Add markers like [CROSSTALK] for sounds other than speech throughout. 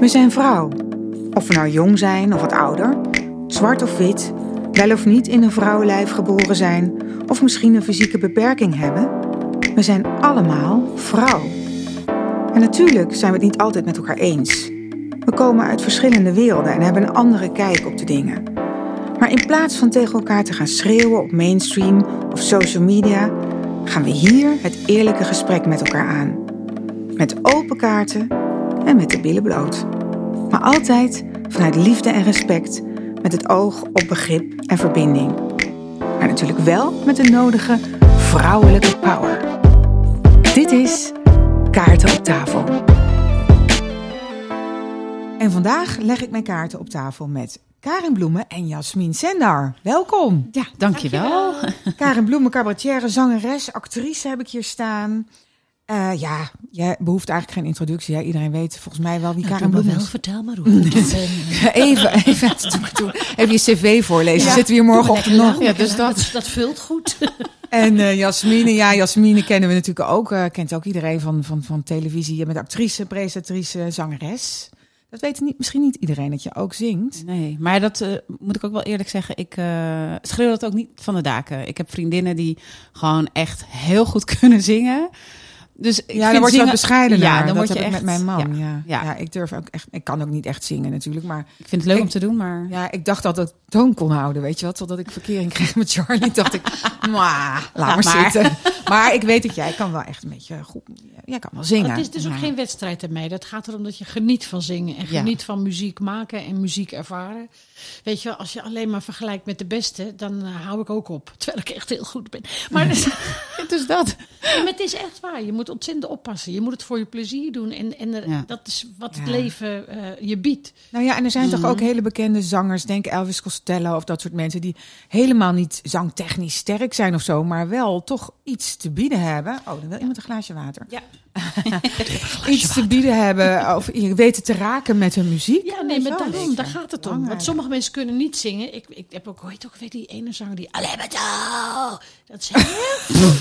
We zijn vrouw. Of we nou jong zijn of wat ouder, zwart of wit, wel of niet in een vrouwenlijf geboren zijn of misschien een fysieke beperking hebben. We zijn allemaal vrouw. En natuurlijk zijn we het niet altijd met elkaar eens. We komen uit verschillende werelden en hebben een andere kijk op de dingen. Maar in plaats van tegen elkaar te gaan schreeuwen op mainstream of social media, gaan we hier het eerlijke gesprek met elkaar aan. Met open kaarten en met de billen bloot. Maar altijd vanuit liefde en respect, met het oog op begrip en verbinding. Maar natuurlijk wel met de nodige vrouwelijke power. Dit is Kaarten op tafel. En vandaag leg ik mijn kaarten op tafel met Karin Bloemen en Jasmin Sendar. Welkom. Ja, dankjewel. Karin Bloemen, cabaretière, zangeres, actrice heb ik hier staan. Uh, ja, je behoeft eigenlijk geen introductie. Hè? Iedereen weet volgens mij wel wie nou, Karin Bloemen is. Wel, vertel maar [LAUGHS] hoe. even, even, even je cv voorlezen. Ja. Zitten we hier morgenochtend nog? Ja, dus dat, dat vult goed. [LAUGHS] En uh, Jasmine, ja, Jasmine kennen we natuurlijk ook. Uh, kent ook iedereen van, van, van televisie. Je bent actrice, presentatrice, zangeres. Dat weet niet, misschien niet iedereen dat je ook zingt. Nee, maar dat uh, moet ik ook wel eerlijk zeggen. Ik uh, schreeuw dat ook niet van de daken. Ik heb vriendinnen die gewoon echt heel goed [LAUGHS] kunnen zingen. Dus ik ja, dan word je wat bescheiden. Ja, dan dat word je heb echt, ik met mijn man. Ja, ja. ja. ik durf ook echt. Ik kan ook niet echt zingen natuurlijk, maar ik vind het leuk ik, om te doen. Maar ja, ik dacht dat ik toon kon houden, weet je wat? Totdat ik verkering kreeg met Charlie, dacht ik, [LAUGHS] laat maar, maar zitten. Maar ik weet dat jij kan wel echt een beetje goed. Jij kan wel zingen. Het is dus ook maar. geen wedstrijd ermee. Dat gaat erom dat je geniet van zingen en geniet van muziek maken en muziek ervaren. Weet je, als je alleen maar vergelijkt met de beste, dan uh, hou ik ook op. [LAUGHS] Terwijl ik echt heel goed ben. Maar dus, [LAUGHS] dus dat. Ja, maar het is echt waar. Je moet ontzettend oppassen. Je moet het voor je plezier doen. En, en er, Ja. dat is wat het leven uh, je biedt. Nou ja, en er zijn toch ook hele bekende zangers, denk Elvis Costello of dat soort mensen, die helemaal niet zangtechnisch sterk zijn of zo, maar wel toch iets te bieden hebben. Oh, dan wil iemand een glaasje water. Ja. Iets te bieden hebben, of je weten te raken met hun muziek. Ja, nee, maar daarom, daar gaat het om. Want sommige mensen kunnen niet zingen. Ik, ik heb ook, heet ook, weet die ene zanger die alleen maar. Dat is heel [LAUGHS]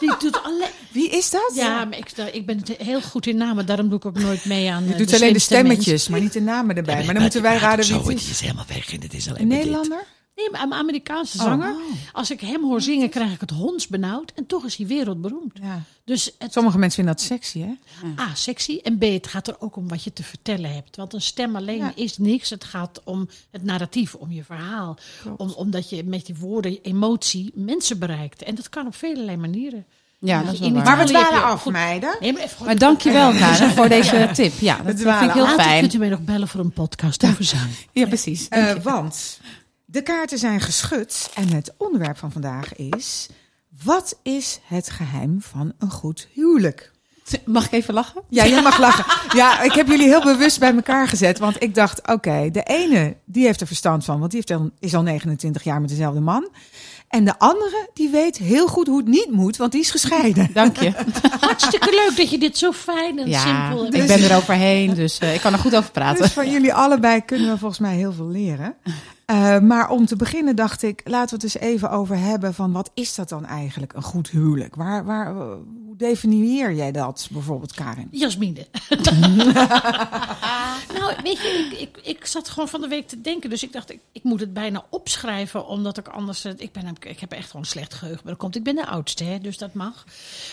Die doet alleen. Wie is dat? Ja, maar ik, ik ben heel goed in namen, daarom doe ik ook nooit mee aan. Je eh, doet de alleen de stemmetjes, maar niet de namen erbij. Maar dan moeten wij raden wie Zo, het het is. is helemaal weg en het is alleen Een maar dit. Nederlander? Nee, maar een Amerikaanse Oh. zanger. Als ik hem hoor zingen, krijg ik het hondsbenauwd. En toch is hij wereldberoemd. Ja. Dus het, Sommige mensen vinden dat sexy, hè? A, sexy. En B, het gaat er ook om wat je te vertellen hebt. Want een stem alleen Ja. is niks. Het gaat om het narratief, om je verhaal. Om, omdat je met die woorden, emotie, mensen bereikt. En dat kan op vele manieren. Ja, dat is wel Maar we dwalen af, goed. meiden. Nee, maar Maar dankjewel, [LAUGHS] Karen, voor deze tip. Ja, dat dwalen vind ik heel Later fijn. kunt u mij nog bellen voor een podcast over zang. Ja, precies. Eh, want de kaarten zijn geschud en het onderwerp van vandaag is... Wat is het geheim van een goed huwelijk? Mag ik even lachen? Ja, je mag [LAUGHS] lachen. Ja, ik heb jullie heel bewust bij elkaar gezet. Want ik dacht, oké, de ene die heeft er verstand van. Want die heeft al, is al 29 jaar met dezelfde man. En de andere, die weet heel goed hoe het niet moet. Want die is gescheiden. Dank je. [LAUGHS] Hartstikke leuk dat je dit zo fijn en Ja, simpel hebt. ik ben er overheen, dus eh, ik kan er goed over praten. Dus van jullie allebei kunnen we volgens mij heel veel leren. Eh, maar om te beginnen dacht ik, laten we het eens even over hebben van wat is dat dan eigenlijk, een goed huwelijk? Waar, waar, eh, hoe definieer jij dat bijvoorbeeld, Karin? Jasmine. [LAUGHS] nou, weet je, ik, ik, ik zat gewoon van de week te denken. Dus ik dacht, ik, ik moet het bijna opschrijven. Omdat ik anders... het- Ik, ben, ik heb echt gewoon slecht geheugen. Maar dat komt, ik ben de oudste, hè, dus dat mag.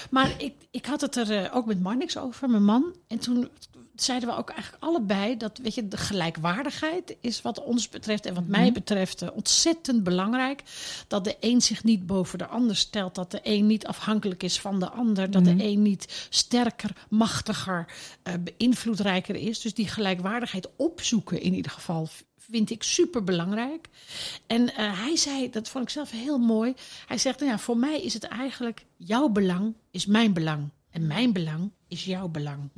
Maar ik, ik had het er eh, ook met Marnix over, mijn man. En toen zeiden we ook eigenlijk allebei dat weet je, de gelijkwaardigheid is wat ons betreft en wat mij betreft eh, ontzettend belangrijk. Dat de een zich niet boven de ander stelt, dat de een niet afhankelijk is van de ander, dat de een niet sterker, machtiger, eh, beïnvloedrijker is. Dus die gelijkwaardigheid opzoeken in ieder geval vind ik super belangrijk. En eh, hij zei, dat vond ik zelf heel mooi. Hij zegt, nou ja, voor mij is het eigenlijk jouw belang is mijn belang. En mijn belang is jouw belang.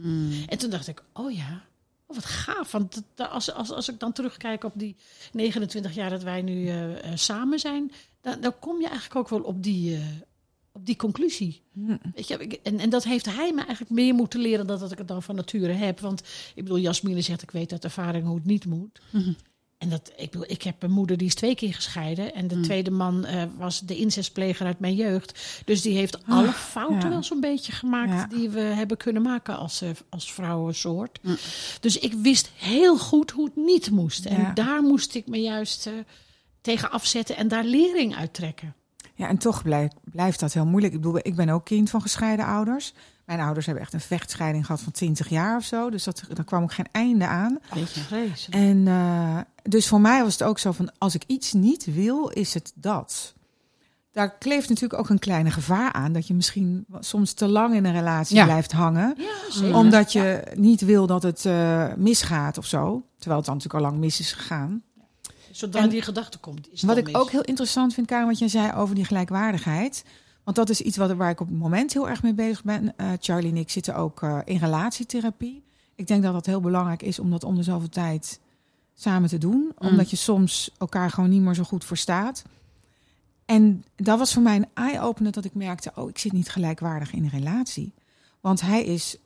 En toen dacht ik, oh ja, oh, wat gaaf. Want als, als, als ik dan terugkijk op die 29 jaar dat wij nu eh, eh, samen zijn, dan, dan kom je eigenlijk ook wel op die, eh, op die conclusie. Weet je, en, en dat heeft hij me eigenlijk meer moeten leren dan dat ik het dan van nature heb. Want ik bedoel, Jasmine zegt, ik weet uit ervaring hoe het niet moet. En dat, ik, bedoel, ik heb een moeder die is twee keer gescheiden. En de Mm. tweede man eh, was de incestpleger uit mijn jeugd. Dus die heeft alle fouten Ah, ja. wel zo'n beetje gemaakt Ja. die we hebben kunnen maken als, eh, als vrouwensoort. Mm. Dus ik wist heel goed hoe het niet moest. En daar moest ik me juist eh, tegen afzetten en daar lering uit trekken. Ja, en toch blijft, blijft dat heel moeilijk. Ik bedoel, ik ben ook kind van gescheiden ouders. Mijn ouders hebben echt een vechtscheiding gehad van 20 jaar of zo. Dus dat, daar kwam ook geen einde aan. Weet je. En dus voor mij was het ook zo van, als ik iets niet wil, is het dat. Daar kleeft natuurlijk ook een kleine gevaar aan. Dat je misschien soms te lang in een relatie Ja. blijft hangen. Ja. Omdat je niet wil dat het eh, misgaat of zo. Terwijl het dan natuurlijk al lang mis is gegaan. Zodra En die gedachte komt, is het Wat ik mis. ook heel interessant vind, Karen, wat jij zei over die gelijkwaardigheid. Want dat is iets wat, waar ik op het moment heel erg mee bezig ben. Eh, Charlie en ik zitten ook eh, in relatietherapie. Ik denk dat dat heel belangrijk is om dat om de zoveel tijd samen te doen. Mm. Omdat je soms elkaar gewoon niet meer zo goed verstaat. En dat was voor mij een eye-opener dat ik merkte... oh, ik zit niet gelijkwaardig in een relatie. Want hij is 11,5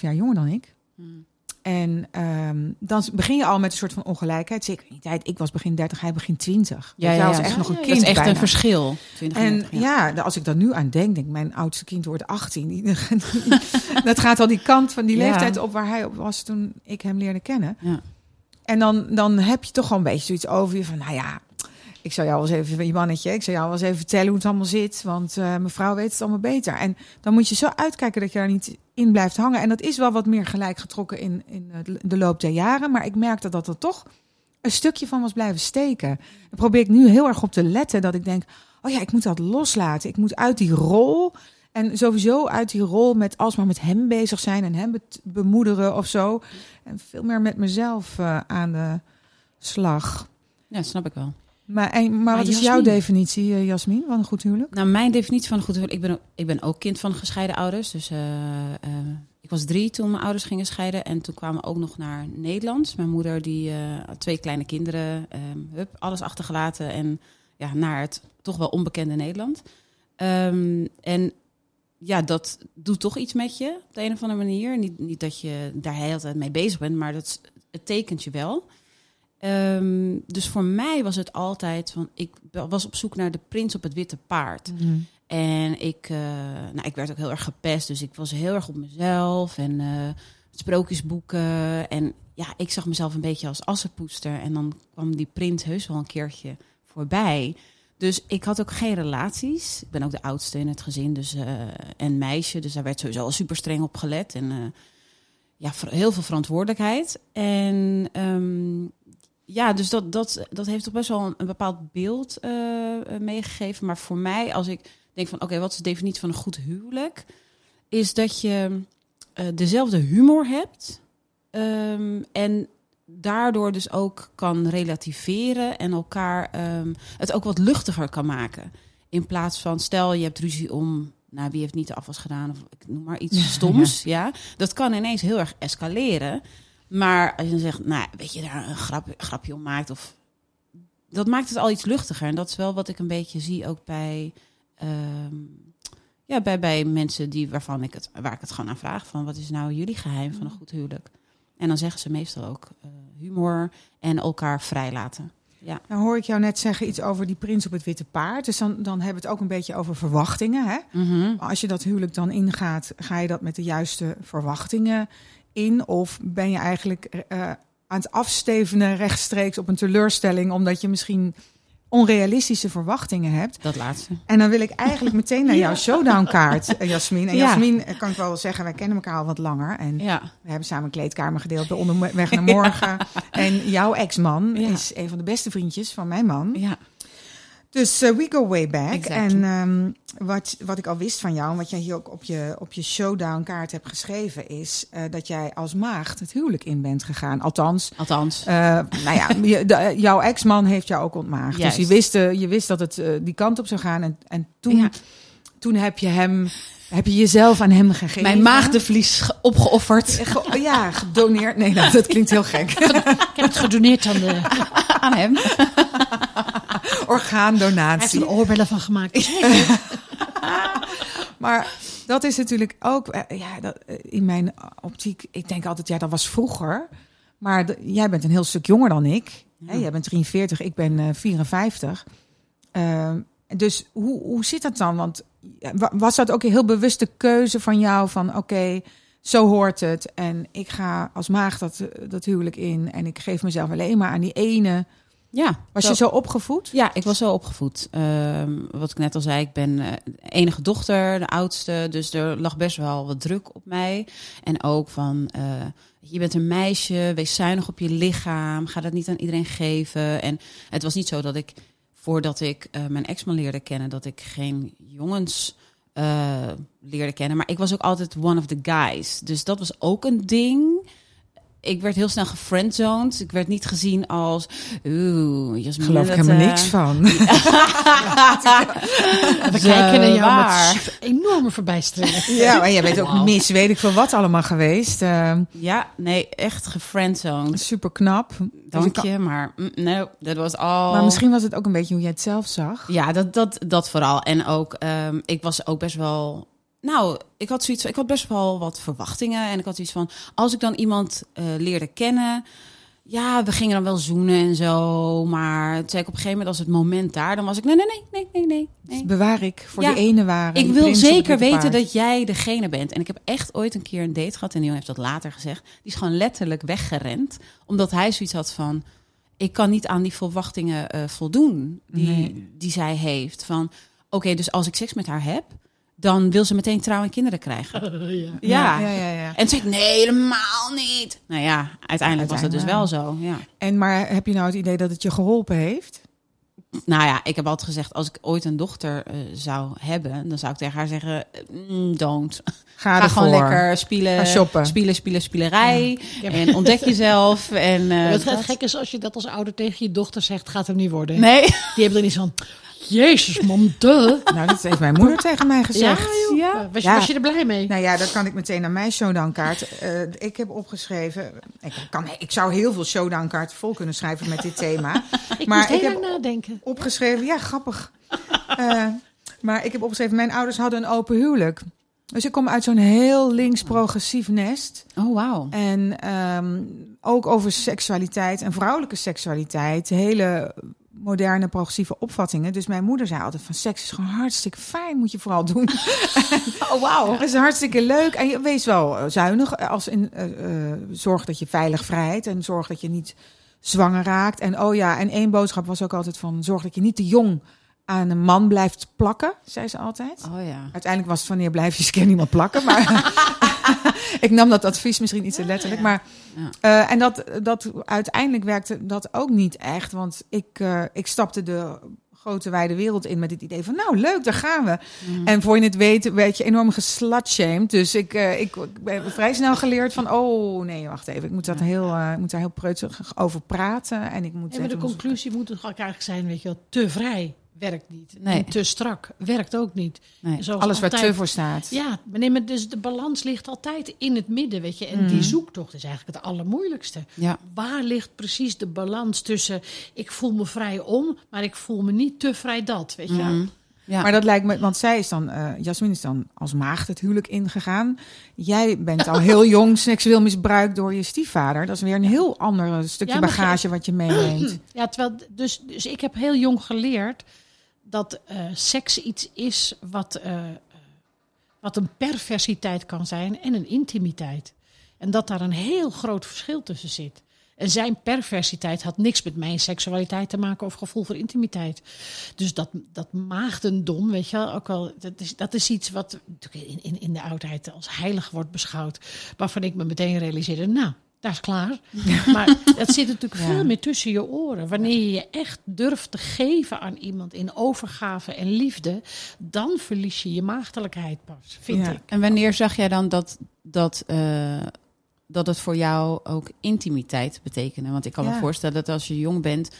jaar jonger dan ik. Mm. En ehm, dan begin je al met een soort van ongelijkheid. Zeker in die tijd. Ik was begin 30, hij begin 20. Ja, Ja, ja, was echt nog een kind Dat is echt bijna. een verschil. 20 En 30, ja. als ik daar nu aan denk, denk mijn oudste kind wordt 18. Die- [LAUGHS] dat gaat al die kant van die leeftijd op waar hij op was toen ik hem leerde kennen. Ja. En dan, dan heb je toch wel een beetje zoiets over je van, nou ja, ik zou jou wel eens even, je mannetje, ik zou jou wel eens even vertellen hoe het allemaal zit, want eh mevrouw weet het allemaal beter. En dan moet je zo uitkijken dat je daar niet in blijft hangen. En dat is wel wat meer gelijk getrokken in, in de loop der jaren, maar ik merkte dat er toch een stukje van was blijven steken. Daar probeer ik nu heel erg op te letten, dat ik denk, oh ja, ik moet dat loslaten. Ik moet uit die rol en sowieso uit die rol met alsmaar met hem bezig zijn en hem bemoederen of zo. En veel meer met mezelf eh, aan de slag. ja, snap ik wel. Maar, en, maar wat is jouw definitie, eh, Jasmin, van een goed huwelijk? Nou, mijn definitie van een goed huwelijk... Ik ben, ook- ik ben ook kind van gescheiden ouders. Dus eh, ik was drie toen mijn ouders gingen scheiden. En toen kwamen we ook nog naar Nederland. Mijn moeder die had twee kleine kinderen. ehm, hup, alles achtergelaten. En ja, naar het toch wel onbekende Nederland. Ehm, en ja, dat doet toch iets met je op de een of andere manier. Niet, niet dat je daar de hele tijd mee bezig bent, maar dat, het tekent je wel. Ehm, dus voor mij was het altijd van, ik was op zoek naar de prins op het witte paard. En ik, eh, nou, ik werd ook heel erg gepest, dus ik was heel erg op mezelf en eh, sprookjesboeken. En ja, ik zag mezelf een beetje als assenpoester. En dan kwam die prins heus wel een keertje voorbij. Dus ik had ook geen relaties. Ik ben ook de oudste in het gezin, dus eh en meisje, dus daar werd sowieso al super streng op gelet en eh, ja, heel veel verantwoordelijkheid. En ehm, ja, dus dat, dat, dat heeft toch best wel een, bepaald beeld eh, meegegeven. Maar voor mij, als ik denk van, oké, wat is de definitie van een goed huwelijk? Is dat je dezelfde humor hebt ehm, en daardoor dus ook kan relativeren en elkaar ehm, het ook wat luchtiger kan maken. In plaats van, stel je hebt ruzie om, nou wie heeft niet de afwas gedaan of ik noem maar iets Ja, stoms, ja. Dat kan ineens heel erg escaleren. Maar als je dan zegt, nou weet je daar een grap, grapje om maakt of dat maakt het al iets luchtiger. En dat is wel wat ik een beetje zie ook bij, ehm, ja, bij, bij mensen die, waarvan ik het, waar ik het gewoon aan vraag van wat is nou jullie geheim van een goed huwelijk? En dan zeggen ze meestal ook eh, humor en elkaar vrijlaten. Ja. Nou hoor ik jou net zeggen iets over die prins op het witte paard. Dus dan, dan hebben we het ook een beetje over verwachtingen. Hè? Mhm. Als je dat huwelijk dan ingaat, ga je dat met de juiste verwachtingen in? Of ben je eigenlijk eh, aan het afstevenen rechtstreeks op een teleurstelling, omdat je misschien onrealistische verwachtingen hebt? Dat laatste. En dan wil ik eigenlijk meteen naar [LAUGHS] jouw showdown-kaart, eh, Jasmin. En Ja. Jasmin, eh, kan ik wel zeggen, wij kennen elkaar al wat langer. En Ja. we hebben samen een kleedkamer gedeeld bij Onderweg naar [LAUGHS] Morgen. En jouw ex-man is een van de beste vriendjes van mijn man. Ja. Dus eh, we go way back. Exactly. En ehm, wat, wat ik al wist van jou, en wat jij hier ook op je, op je showdown-kaart hebt geschreven, is eh, dat jij als maagd het huwelijk in bent gegaan. Althans, Althans. eh, nou ja, je- de- jouw ex-man heeft jou ook ontmaagd. Juist. Dus je wist, je wist dat het die kant op zou gaan. En, en toen, Ja. toen heb je hem, heb je jezelf aan hem gegeven. Mijn maagdenvlies ge- opgeofferd Ge- ja, gedoneerd. Nee, nou, dat klinkt heel gek. Ik heb het gedoneerd aan de... Hij [LAUGHS] aan hem. heeft Orgaandonatie. er oorbellen van gemaakt. [LAUGHS] Maar dat is natuurlijk ook, eh, ja, dat, eh, in mijn optiek, ik denk altijd, ja, dat was vroeger. Maar jij bent een heel stuk jonger dan ik. Hè? Jij bent 43, ik ben eh 54. Ehm, dus hoe, hoe zit dat dan? Want was dat ook een heel bewuste keuze van jou? Van oké, zo hoort het. En ik ga als maag dat, dat huwelijk in. En ik geef mezelf alleen maar aan die ene. Ja, Was je zo opgevoed? Ja, ik was zo opgevoed. Ehm, wat ik net al zei, ik ben eh, enige dochter, de oudste. Dus er lag best wel wat druk op mij. En ook van, eh, je bent een meisje, wees zuinig op je lichaam. Ga dat niet aan iedereen geven. En het was niet zo dat ik, voordat ik eh, mijn ex-man leerde kennen... dat ik geen jongens eh, leerde kennen. Maar ik was ook altijd one of the guys. Dus dat was ook een ding ik werd heel snel gefriendzoned. Ik werd niet gezien als... Oeh, Jasmine, Geloof ik helemaal eh, niks van. We kijken naar jou waar. met enorme verbijstering. ja, maar jij bent ook mis, weet ik veel wat allemaal geweest. Ehm, Ja, nee, echt gefriendzoned. super knap. Dank je, maar mm, no, dat was al... Maar misschien was het ook een beetje hoe jij het zelf zag. Ja, dat, dat, dat vooral. En ook, ehm, ik was ook best wel... Nou, ik had zoiets, ik had best wel wat verwachtingen. En ik had zoiets van, als ik dan iemand eh, leerde kennen... Ja, we gingen dan wel zoenen en zo. Maar toen zei ik op een gegeven moment, als het moment daar... dan was ik, nee, nee, nee, nee, nee, nee. nee. Bewaar ik voor Ja, die ene waren. Ik wil zeker weten paard. dat jij degene bent. En ik heb echt ooit een keer een date gehad. En die heeft dat later gezegd. Die is gewoon letterlijk weggerend. Omdat hij zoiets had van... Ik kan niet aan die verwachtingen eh, voldoen die, Nee. die zij heeft. Van, oké, dus als ik seks met haar heb... dan wil ze meteen trouw en kinderen krijgen. [LAUGHS] ja. Ja. ja, ja, ja. En toen zei ik, nee, helemaal niet. Nou ja, uiteindelijk was het dus wel zo. Ja. En maar heb je nou het idee dat het je geholpen heeft? Nou ja, ik heb altijd gezegd... als ik ooit een dochter eh, zou hebben... dan zou ik tegen haar zeggen... mm, don't. Ga, Ga gewoon lekker spelen, Ga shoppen. spelen, spelen, spielerij. Ja. En ontdek jezelf. En, eh, Het dat- gek is als je dat als ouder tegen je dochter zegt, gaat hem niet worden. Nee. Die hebben er niet van, jezus mam, duh. Nou, dat heeft mijn moeder tegen mij gezegd. Ja. Was, je, was je er blij mee? Nou ja, dat kan ik meteen naar mijn showdownkaart. Eh ik heb opgeschreven. Ik, kan, ik zou heel veel showdownkaarten vol kunnen schrijven met dit thema. [LAUGHS] ik maar moest heel ik heb- nadenken. Opgeschreven, ja, grappig. Eh, maar ik heb opgeschreven, mijn ouders hadden een open huwelijk. Dus ik kom uit zo'n heel links-progressief nest. Oh, wauw. En ehm, ook over seksualiteit en vrouwelijke seksualiteit. Hele moderne progressieve opvattingen. Dus mijn moeder zei altijd van seks is gewoon hartstikke fijn. Moet je vooral doen. [LAUGHS] Oh, wauw. Het is hartstikke leuk. En je wees wel eh, zuinig. Als in, eh, eh, zorg dat je veilig vrijt. En zorg dat je niet zwanger raakt. En oh ja, en één boodschap was ook altijd van... zorg dat je niet te jong aan een man blijft plakken, zei ze altijd. Oh ja. Uiteindelijk was het wanneer blijf je keer niemand plakken. Maar [LAUGHS] [LAUGHS] ik nam dat advies misschien niet zo letterlijk. Maar, eh, en dat, dat uiteindelijk werkte dat ook niet echt. Want ik, eh, ik stapte de grote wijde wereld in met het idee van... nou, leuk, daar gaan we. Mhm. En voor je het weet werd je enorm geslutshamed. Dus ik, eh, ik, ik ben vrij snel geleerd van... oh, nee, wacht even. Ik moet, dat heel, ik moet daar heel preutig over praten. En ik moet En de conclusie moet toch eigenlijk zijn, weet je wel, te vrij werkt niet. Nee. En te strak werkt ook niet. Nee. Zoals Alles waar te voor staat. Ja, maar nee, maar dus de balans ligt altijd in het midden, weet je. En Mhm. die zoektocht is eigenlijk het allermoeilijkste. Ja. Waar ligt precies de balans tussen... ik voel me vrij om, maar ik voel me niet te vrij dat, weet je. Mhm. Ja. Maar dat lijkt me, want zij is dan, eh Jasmin is dan als maagd het huwelijk ingegaan. Jij bent al heel [LAUGHS] jong seksueel misbruikt door je stiefvader. Dat is weer een heel ander stukje Ja, bagage wat je meeneemt. [CLEARS THROAT] Ja, terwijl, dus, dus ik heb heel jong geleerd dat eh, seks iets is wat, eh, wat een perversiteit kan zijn en een intimiteit. En dat daar een heel groot verschil tussen zit. En zijn perversiteit had niks met mijn seksualiteit te maken of gevoel voor intimiteit. Dus dat, dat maagdendom, weet je wel, ook al, dat is, dat is iets wat in, in, in de oudheid als heilig wordt beschouwd. Waarvan ik me meteen realiseerde, nou, daar is klaar. [LAUGHS] Maar dat zit natuurlijk veel meer tussen je oren. Wanneer je je echt durft te geven aan iemand in overgave en liefde, dan verlies je je maagdelijkheid pas, vind ik. En wanneer zag jij dan dat, dat, eh, dat het voor jou ook intimiteit betekende? Want ik kan me voorstellen dat als je jong bent,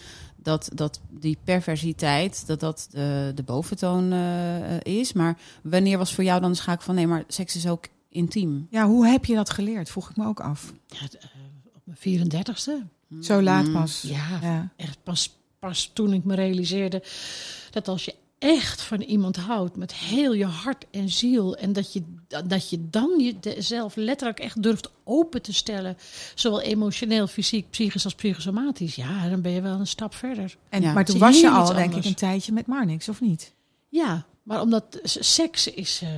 dat, dat die perversiteit, dat dat de, de boventoon eh, is. Maar wanneer was voor jou dan de schakel van nee, maar seks is ook intiem? Ja, hoe heb je dat geleerd? Vroeg ik me ook af. Ja, eh, op mijn 34ste. Zo laat Mm. pas. Ja, Ja. echt pas, pas toen ik me realiseerde dat als je echt van iemand houdt met heel je hart en ziel en dat je dat je dan jezelf letterlijk echt durft open te stellen. Zowel emotioneel, fysiek, psychisch als psychosomatisch. Ja, dan ben je wel een stap verder. En, Ja. Maar toen was je al, denk ik, een tijdje met Marnix, of niet? Ja, maar omdat seks is, eh,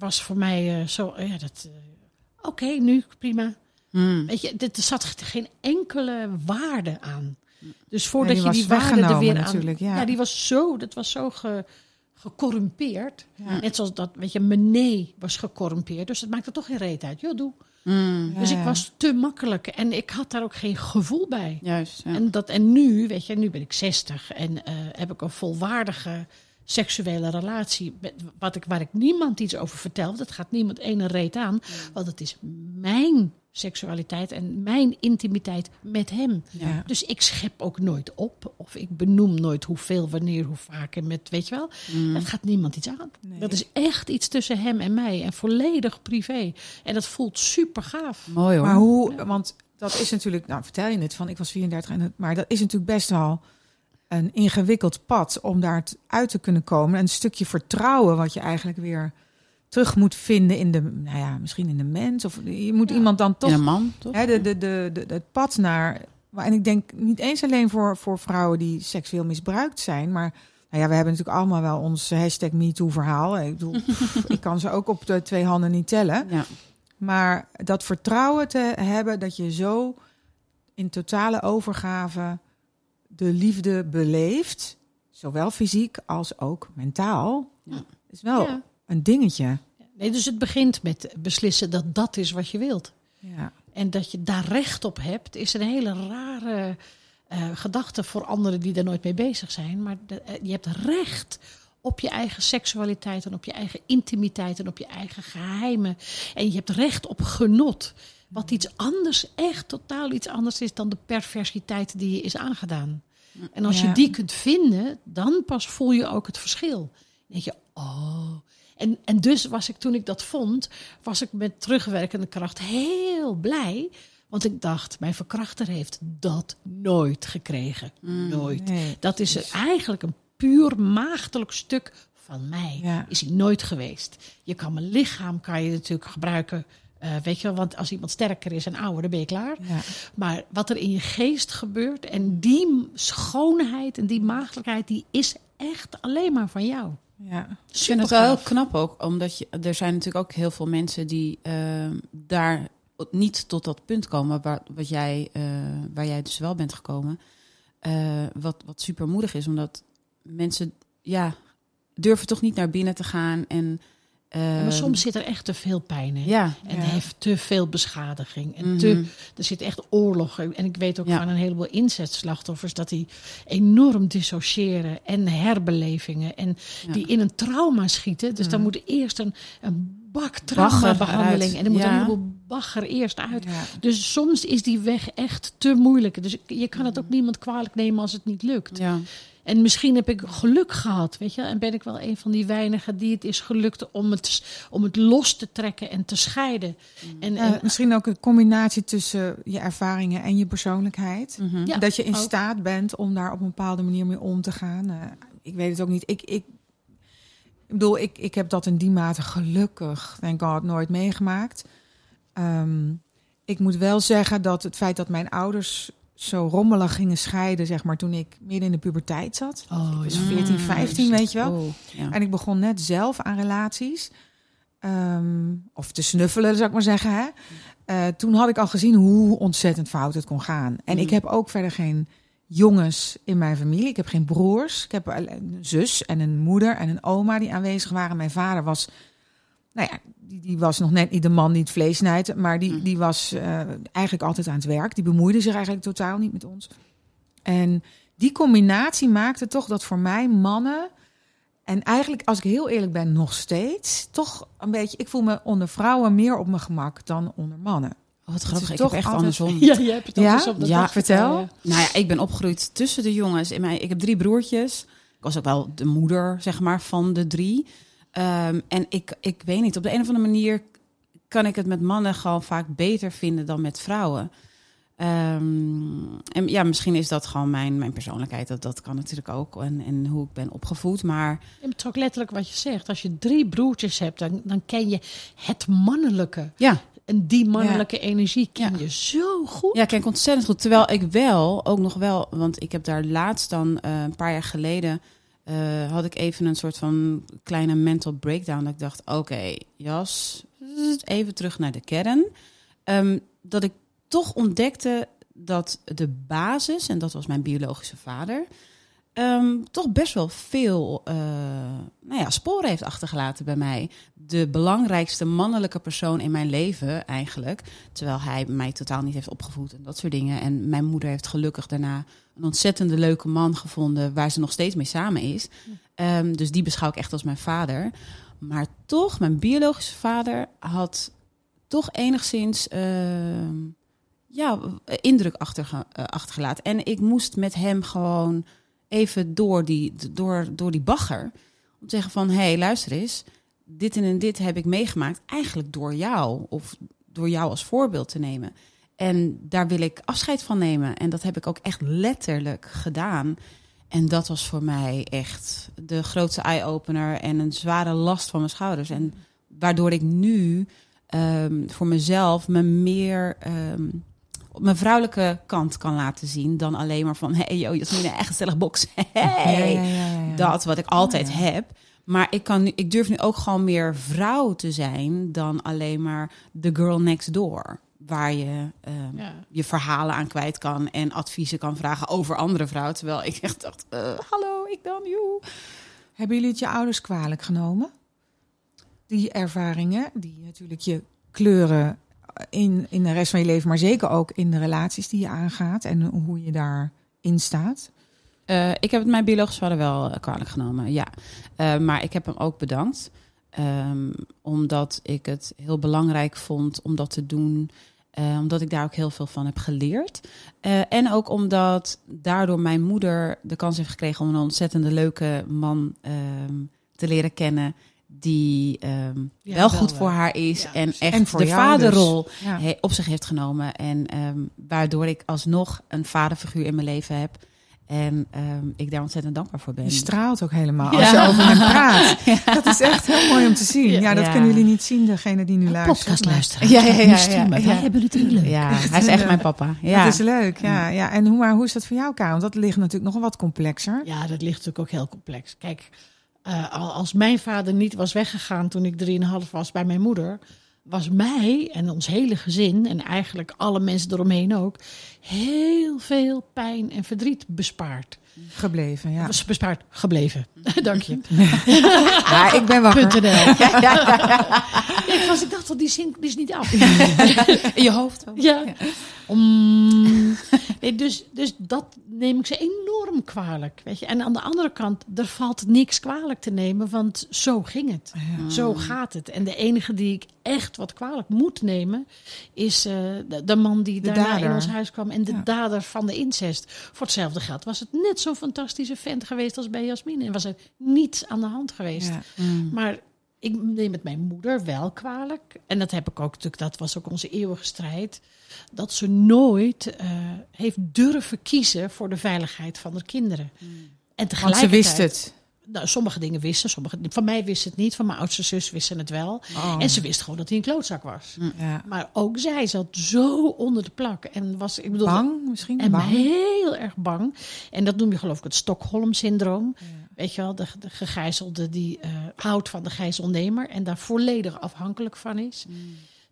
was voor mij eh, zo. ja, dat. eh, Oké, nu prima. Hmm. Weet je, er zat geen enkele waarde aan. Dus Ja, voordat die je die waarde er weer aan. ja. die was zo, dat was zo ge, gecorrumpeerd. Ja. Net zoals dat, weet je, mijn nee was gecorrumpeerd. Dus dat maakte toch geen reet uit. Joh, doe. Hmm. Dus Ja, ik was te makkelijk en ik had daar ook geen gevoel bij. Juist. Ja. En, dat, en nu, weet je, nu ben ik 60 en eh, heb ik een volwaardige seksuele relatie. Met, wat ik, waar ik niemand iets over vertel. Dat gaat niemand ene reet aan. Want het is mijn seksualiteit en mijn intimiteit met hem. Ja. Dus ik schep ook nooit op. Of ik benoem nooit hoeveel, wanneer, hoe vaak. En met, weet je wel, Hmm. dat gaat niemand iets aan. Nee. Dat is echt iets tussen hem en mij. En volledig privé. En dat voelt super gaaf. Mooi hoor. Maar hoe, want dat is natuurlijk, nou vertel je het van, ik was 34, en het, maar dat is natuurlijk best wel een ingewikkeld pad om daar uit te kunnen komen. Een stukje vertrouwen wat je eigenlijk weer terug moet vinden in de, nou ja, misschien in de mens. Of je moet Ja. iemand dan toch In een man, toch? Hè, de, de, de, de, het pad naar. En ik denk niet eens alleen voor, voor vrouwen die seksueel misbruikt zijn, maar. Nou ja, we hebben natuurlijk allemaal wel ons hashtag MeToo-verhaal. Ik bedoel, [LAUGHS] pff, ik kan ze ook op de twee handen niet tellen. Ja. Maar dat vertrouwen te hebben dat je zo in totale overgave de liefde beleeft, zowel fysiek als ook mentaal, Ja. is wel Ja. een dingetje. Nee, dus het begint met beslissen dat dat is wat je wilt. Ja. En dat je daar recht op hebt, is een hele rare eh, gedachte voor anderen die daar nooit mee bezig zijn. Maar de- eh, je hebt recht op je eigen seksualiteit en op je eigen intimiteit en op je eigen geheimen. En je hebt recht op genot. Wat iets anders, echt totaal iets anders is dan de perversiteit die je is aangedaan. En als Ja. je die kunt vinden, dan pas voel je ook het verschil. Dan denk je, oh. En, en dus was ik, toen ik dat vond, was ik met terugwerkende kracht heel blij. Want ik dacht, mijn verkrachter heeft dat nooit gekregen. Nooit. Nee, Dat is eigenlijk een puur maagdelijk stuk van mij. Ja. Is hij nooit geweest. Je kan mijn lichaam kan je natuurlijk gebruiken. Eh, weet je wel, want als iemand sterker is en ouder, dan ben je klaar. Ja. Maar wat er in je geest gebeurt en die schoonheid en die maagdelijkheid, die is echt alleen maar van jou. Ja. Ik vind het wel heel knap ook, omdat je, er zijn natuurlijk ook heel veel mensen die ehm, daar niet tot dat punt komen waar, wat jij, eh, waar jij dus wel bent gekomen. Eh, wat, wat super moedig is, omdat mensen ja, durven toch niet naar binnen te gaan. En, Maar ehm, soms zit er echt te veel pijn in. Ja, En Ja. heeft te veel beschadiging. En Mhm. te, er zit echt oorlog. En ik weet ook Ja. van een heleboel inzetslachtoffers dat die enorm dissociëren. En herbelevingen. En Ja. die in een trauma schieten. Dus dan Mhm. moet eerst een, een bak traumabehandeling. En dan moet Ja. een heleboel bagger eerst uit. Ja. Dus soms is die weg echt te moeilijk. Dus je kan het ook niemand kwalijk nemen als het niet lukt. En misschien heb ik geluk gehad, weet je. En ben ik wel een van die weinigen die het is gelukt om het, om het los te trekken en te scheiden. En, Ja, en misschien ook een combinatie tussen je ervaringen en je persoonlijkheid. Mhm. Ja, dat je in ook. staat bent om daar op een bepaalde manier mee om te gaan. Eh, ik weet het ook niet. Ik, ik, ik bedoel, ik, ik heb dat in die mate gelukkig, denk God, nooit meegemaakt. Ehm, ik moet wel zeggen dat het feit dat mijn ouders zo rommelig gingen scheiden, zeg maar, toen ik midden in de puberteit zat. oh, ja. 14, 15, weet je wel. Oh, ja. En ik begon net zelf aan relaties. Ehm, of te snuffelen, zou ik maar zeggen. Hè? Eh, toen had ik al gezien hoe ontzettend fout het kon gaan. En Mm. ik heb ook verder geen jongens in mijn familie. Ik heb geen broers. Ik heb een zus en een moeder en een oma die aanwezig waren. Mijn vader was, nou ja, die, die was nog net niet de man die het vlees snijdt. Maar die, Mm. die was eh, eigenlijk altijd aan het werk. Die bemoeide zich eigenlijk totaal niet met ons. En die combinatie maakte toch dat voor mij mannen... En eigenlijk, als ik heel eerlijk ben, nog steeds toch een beetje. Ik voel me onder vrouwen meer op mijn gemak dan onder mannen. Oh, wat is grappig. Ik toch heb echt altijd- andersom. [LAUGHS] Ja, je hebt het Ja? andersom. Vertel. Nou ja, ik ben opgegroeid tussen de jongens. In mijn, ik heb drie broertjes. Ik was ook wel de moeder, zeg maar, van de drie. Ehm, en ik, ik weet niet, op de een of andere manier kan ik het met mannen gewoon vaak beter vinden dan met vrouwen. Ehm, en ja, misschien is dat gewoon mijn, mijn persoonlijkheid. Dat, dat kan natuurlijk ook. En, en hoe ik ben opgevoed. Maar Het is ook letterlijk wat je zegt. Als je drie broertjes hebt, dan, dan ken je het mannelijke. ja, En die mannelijke energie ken Ja. je zo goed. Ja, kijk, ontzettend goed. Terwijl ik wel, ook nog wel, want ik heb daar laatst dan eh, een paar jaar geleden, eh, had ik even een soort van kleine mental breakdown. Dat ik dacht, oké, Jas, even terug naar de kern. Ehm, dat ik toch ontdekte dat de basis, en dat was mijn biologische vader, ehm, toch best wel veel eh, nou ja, sporen heeft achtergelaten bij mij. De belangrijkste mannelijke persoon in mijn leven eigenlijk. Terwijl hij mij totaal niet heeft opgevoed en dat soort dingen. En mijn moeder heeft gelukkig daarna een ontzettende leuke man gevonden... waar ze nog steeds mee samen is. Ehm, dus die beschouw ik echt als mijn vader. Maar toch, mijn biologische vader had toch enigszins... ehm, ja, indruk eh, achtergelaten. En ik moest met hem gewoon even door die, door, door die bagger. Om te zeggen van, hé, hey, luister eens. Dit en, dit heb ik meegemaakt. Eigenlijk door jou. Of door jou als voorbeeld te nemen. En daar wil ik afscheid van nemen. En dat heb ik ook echt letterlijk gedaan. En dat was voor mij echt de grootste eye-opener. En een zware last van mijn schouders. En waardoor ik nu ehm, voor mezelf me meer... ehm, op mijn vrouwelijke kant kan laten zien dan alleen maar van hey yo Jasmine echt gezellig boksen. [LAUGHS] Hey. Ja, ja, dat wat ik altijd Oh, heb. Maar ik kan nu ik durf nu ook gewoon meer vrouw te zijn dan alleen maar the girl next door. Waar je ehm, Ja. je verhalen aan kwijt kan en adviezen kan vragen over andere vrouwen. Terwijl ik echt dacht eh, hallo ik dan joe. Hebben jullie het je ouders kwalijk genomen? Die ervaringen, die natuurlijk je kleuren in, in de rest van je leven, maar zeker ook in de relaties die je aangaat en hoe je daarin staat. Eh, ik heb het mijn biologische vader wel eh, kwalijk genomen, ja. Eh, maar ik heb hem ook bedankt. Ehm, omdat ik het heel belangrijk vond om dat te doen. Eh, omdat ik daar ook heel veel van heb geleerd. En ook omdat daardoor mijn moeder de kans heeft gekregen om een ontzettende leuke man ehm, te leren kennen. Die ehm, Ja, wel wel goed wel. voor haar is Ja, en echt En voor de vaderrol dus. Ja. he- op zich heeft genomen. En ehm, waardoor ik alsnog een vaderfiguur in mijn leven heb. En ehm, ik daar ontzettend dankbaar voor ben. Je straalt ook helemaal Ja. als je [LAUGHS] over hem praat. Dat is echt heel mooi om te zien. Ja, dat Ja. kunnen jullie niet zien, degene die nu luistert. Podcast luisteren. Ja, ja, ja, ja. Wij hebben het heel leuk. Ja, hij is echt mijn papa. Ja. Dat is leuk, ja. ja. En hoe, maar hoe is dat voor jou, Karen? Want dat ligt natuurlijk nog wat complexer. Ja, dat ligt natuurlijk ook heel complex. Kijk, eh, al- als mijn vader niet was weggegaan toen ik 3,5 was bij mijn moeder, was mij en ons hele gezin en eigenlijk alle mensen eromheen ook heel veel pijn en verdriet bespaard. Gebleven, ja. Was bespaard gebleven. [LAUGHS] Dank je. [LAUGHS] Ja, ik ben wakker. [LAUGHS] ik, was, ik dacht al, die zin die is niet af. In je hoofd. ook. Ja. Nee, dus, dus dat neem ik ze enorm kwalijk. Weet je. En aan de andere kant, er valt niks kwalijk te nemen, want zo ging het. Zo gaat het. En de enige die ik echt wat kwalijk moet nemen, is eh, de, de man die De daarna dader. in ons huis kwam. En de Ja. dader van de incest. Voor hetzelfde geld was het net zo'n fantastische vent geweest als bij Jasmine. En was er niets aan de hand geweest. Ja. Maar ik neem het mijn moeder wel kwalijk. En dat heb ik ook natuurlijk, dat was ook onze eeuwige strijd. Dat ze nooit eh, heeft durven kiezen voor de veiligheid van de kinderen. En Want ze wist het. Nou, sommige dingen wisten, sommige, van mij wist het niet, van mijn oudste zus wisten het wel. Oh. En ze wist gewoon dat hij een klootzak was. Ja. Maar ook zij zat zo onder de plak. En was, ik bedoel, Bang misschien? en bang. heel erg bang. En dat noem je geloof ik het Stockholm-syndroom. Weet je wel, de, de gegijzelde die eh, houdt van de gijzelnemer en daar volledig afhankelijk van is.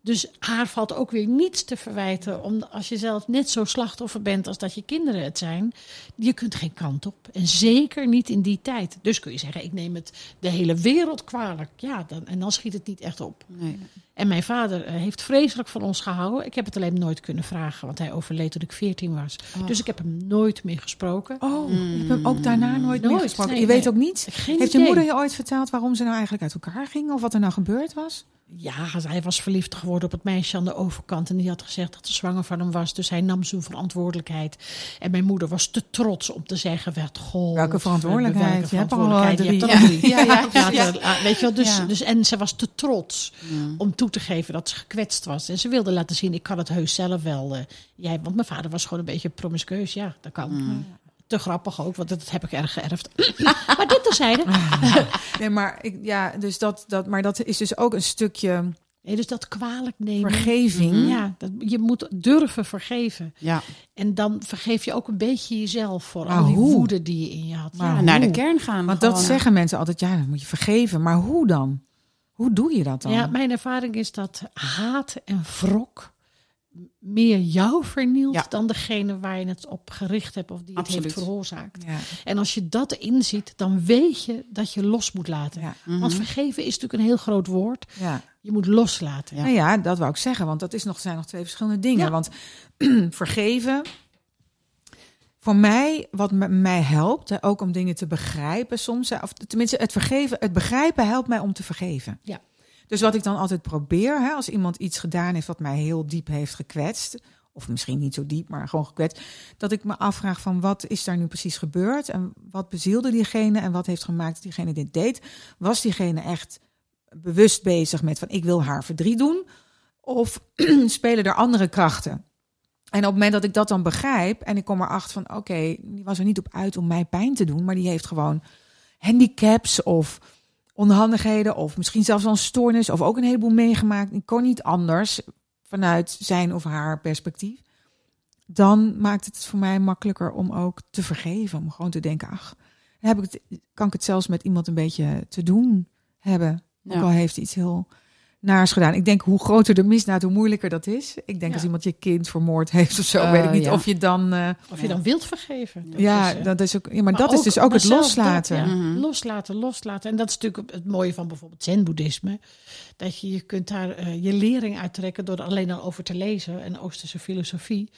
Dus haar valt ook weer niets te verwijten. Om, als je zelf net zo slachtoffer bent als dat je kinderen het zijn. Je kunt geen kant op. En zeker niet in die tijd. Dus kun je zeggen, ik neem het de hele wereld kwalijk. Ja, dan, en dan schiet het niet echt op. Nee. En mijn vader eh, heeft vreselijk van ons gehouden. Ik heb het alleen nooit kunnen vragen, want hij overleed toen ik 14 was. Dus ik heb hem nooit meer gesproken. Oh, je hebt hem ook daarna nooit, meer Nooit, gesproken. nee, je weet ook niet. Geen Heeft je moeder je ooit verteld waarom ze nou eigenlijk uit elkaar gingen? Of wat er nou gebeurd was? Ja, hij was verliefd geworden op het meisje aan de overkant. En die had gezegd dat ze zwanger van hem was. Dus hij nam zijn verantwoordelijkheid. En mijn moeder was te trots om te zeggen: werd, goh, Welke verantwoordelijkheid? welke Je hebt al verantwoordelijkheid? Je drie. hebt al drie. Ja, ja, Laten ja. we- la- Weet je wel, dus, dus, en ze was te trots om toe te geven dat ze gekwetst was. En ze wilde laten zien: ik kan het heus zelf wel. eh, jij, want mijn vader was gewoon een beetje promiscueus. Ja, dat kan. Te grappig ook, want dat heb ik erg geërfd. [LAUGHS] maar dit terzijde. [LAUGHS] Nee, maar, ik, ja, dus dat, dat, maar dat is dus ook een stukje Nee, dus dat kwalijk nemen. vergeving. Ja, dat, je moet durven vergeven. Ja, En dan vergeef je ook een beetje jezelf voor Maar al die hoe? woede die je in je had. Maar Ja, naar de kern gaan. Want dat zeggen mensen altijd, ja, dan moet je vergeven. Maar hoe dan? Hoe doe je dat dan? ja, mijn ervaring is dat haat en wrok meer jou vernielt Ja. dan degene waar je het op gericht hebt of die het Absoluut. heeft veroorzaakt. Ja, En als je dat inziet, dan weet je dat je los moet laten. ja, Mhm. Want vergeven is natuurlijk een heel groot woord. Je moet loslaten. Ja. Nou ja, dat wou ik zeggen, want dat is nog, zijn nog twee verschillende dingen. Want [CLEARS THROAT] vergeven, voor mij, wat mij helpt, hè, ook om dingen te begrijpen soms, hè, of tenminste het vergeven, het begrijpen helpt mij om te vergeven. Ja. Dus wat ik dan altijd probeer, hè, als iemand iets gedaan heeft wat mij heel diep heeft gekwetst, of misschien niet zo diep, maar gewoon gekwetst, dat ik me afvraag van wat is daar nu precies gebeurd en wat bezielde diegene en wat heeft gemaakt dat diegene dit deed. Was diegene echt bewust bezig met van ik wil haar verdriet doen? Of [CLEARS THROAT] spelen er andere krachten? En op het moment dat ik dat dan begrijp en ik kom erachter van oké, die was er niet op uit om mij pijn te doen, maar die heeft gewoon handicaps of onhandigheden of misschien zelfs wel een stoornis of ook een heleboel meegemaakt. Ik kon niet anders vanuit zijn of haar perspectief. Dan maakt het voor mij makkelijker om ook te vergeven. Om gewoon te denken, ach, heb ik het, kan ik het zelfs met iemand een beetje te doen hebben. Ook al heeft iets heel naars gedaan. Ik denk, hoe groter de misdaad, hoe moeilijker dat is. Ik denk Ja. als iemand je kind vermoord heeft of zo, Eh, weet ik niet ja. of je dan... eh, Of je dan wilt vergeven. Dat ja, is, eh, dat is ook, ja, maar, Maar dat is dus ook het dat, loslaten. Mhm. Loslaten, loslaten. En dat is natuurlijk het mooie van bijvoorbeeld zen-boeddhisme. Dat je, je kunt daar eh, je lering uittrekken door er alleen al over te lezen. En Oosterse filosofie.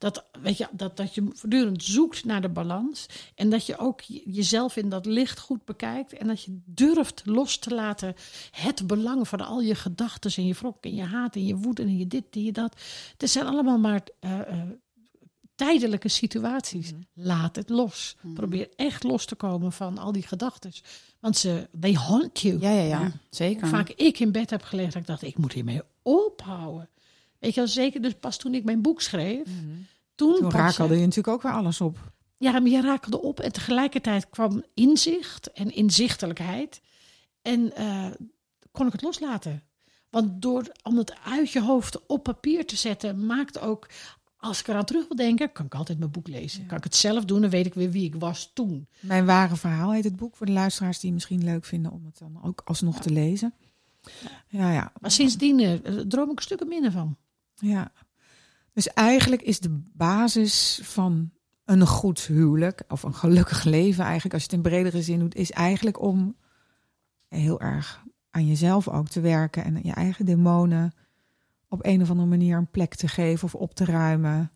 Dat, weet je, dat, dat je voortdurend zoekt naar de balans. En dat je ook je- jezelf in dat licht goed bekijkt. En dat je durft los te laten het belang van al je gedachten en je wrok en je haat en je woede en je dit en je dat. Het zijn allemaal maar eh, eh, tijdelijke situaties. Laat het los. Probeer echt los te komen van al die gedachten. Want ze, they haunt you. Ja, ja, ja, zeker. Vaak ik in bed heb gelegen dat ik dacht, ik moet hiermee ophouden. Weet je wel, zeker dus pas toen ik mijn boek schreef. Toen, Toen pas, rakelde je natuurlijk ook weer alles op. ja, maar je rakelde op en tegelijkertijd kwam inzicht en inzichtelijkheid. En eh, kon ik het loslaten. Want door om het uit je hoofd op papier te zetten, maakt ook, als ik eraan terug wil denken, kan ik altijd mijn boek lezen. Kan ik het zelf doen, dan weet ik weer wie ik was toen. Mijn ware verhaal heet het boek voor de luisteraars die misschien leuk vinden om het dan ook alsnog te lezen. Ja, ja, Maar sindsdien eh, droom ik een stuk minder van. Ja. Dus eigenlijk is de basis van een goed huwelijk, of een gelukkig leven eigenlijk, als je het in bredere zin doet, is eigenlijk om heel erg aan jezelf ook te werken en je eigen demonen op een of andere manier een plek te geven of op te ruimen.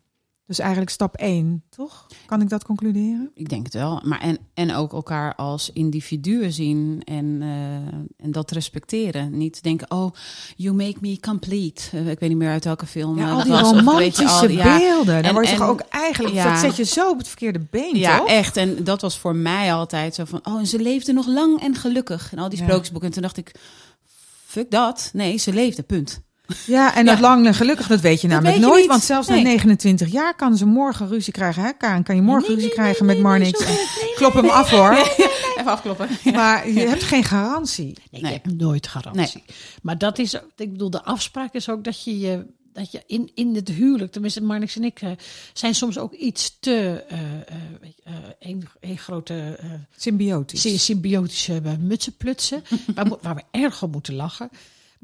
Dus eigenlijk stap één, toch? Kan ik dat concluderen? Ik denk het wel. Maar en, en ook elkaar als individuen zien en, eh, en dat respecteren. Niet denken, oh, you make me complete. Eh, ik weet niet meer uit welke film Ja, eh, al die was. Of romantische al- ja, beelden. En- word je toch ook eigenlijk, ja. dat zet je zo op het verkeerde been, Ja, toch? echt. En dat was voor mij altijd zo van, oh, en ze leefde nog lang en gelukkig. En al die sprookjesboeken. En toen dacht ik, fuck dat. Nee, ze leefde, punt. Ja, en dat lang en gelukkig, dat weet je Dat namelijk weet je nooit. niet. Want zelfs na Nee. 29 jaar kan ze morgen ruzie krijgen. Hè? Karen, kan je morgen Nee, ruzie nee, krijgen nee, met Marnix? nee, Klop hem af hoor. [LAUGHS] Even afkloppen. Maar je hebt geen garantie. Nee, Nee. ik heb nooit garantie. Maar dat is, ik bedoel, de afspraak is ook dat je je dat je in, in het huwelijk, tenminste Marnix en ik, eh, zijn soms ook iets te eh, eh, weet je, eh, een, grote eh, Symbiotisch. sy- symbiotische eh, mutsenplutsen, [LAUGHS] waar, waar we erg om moeten lachen.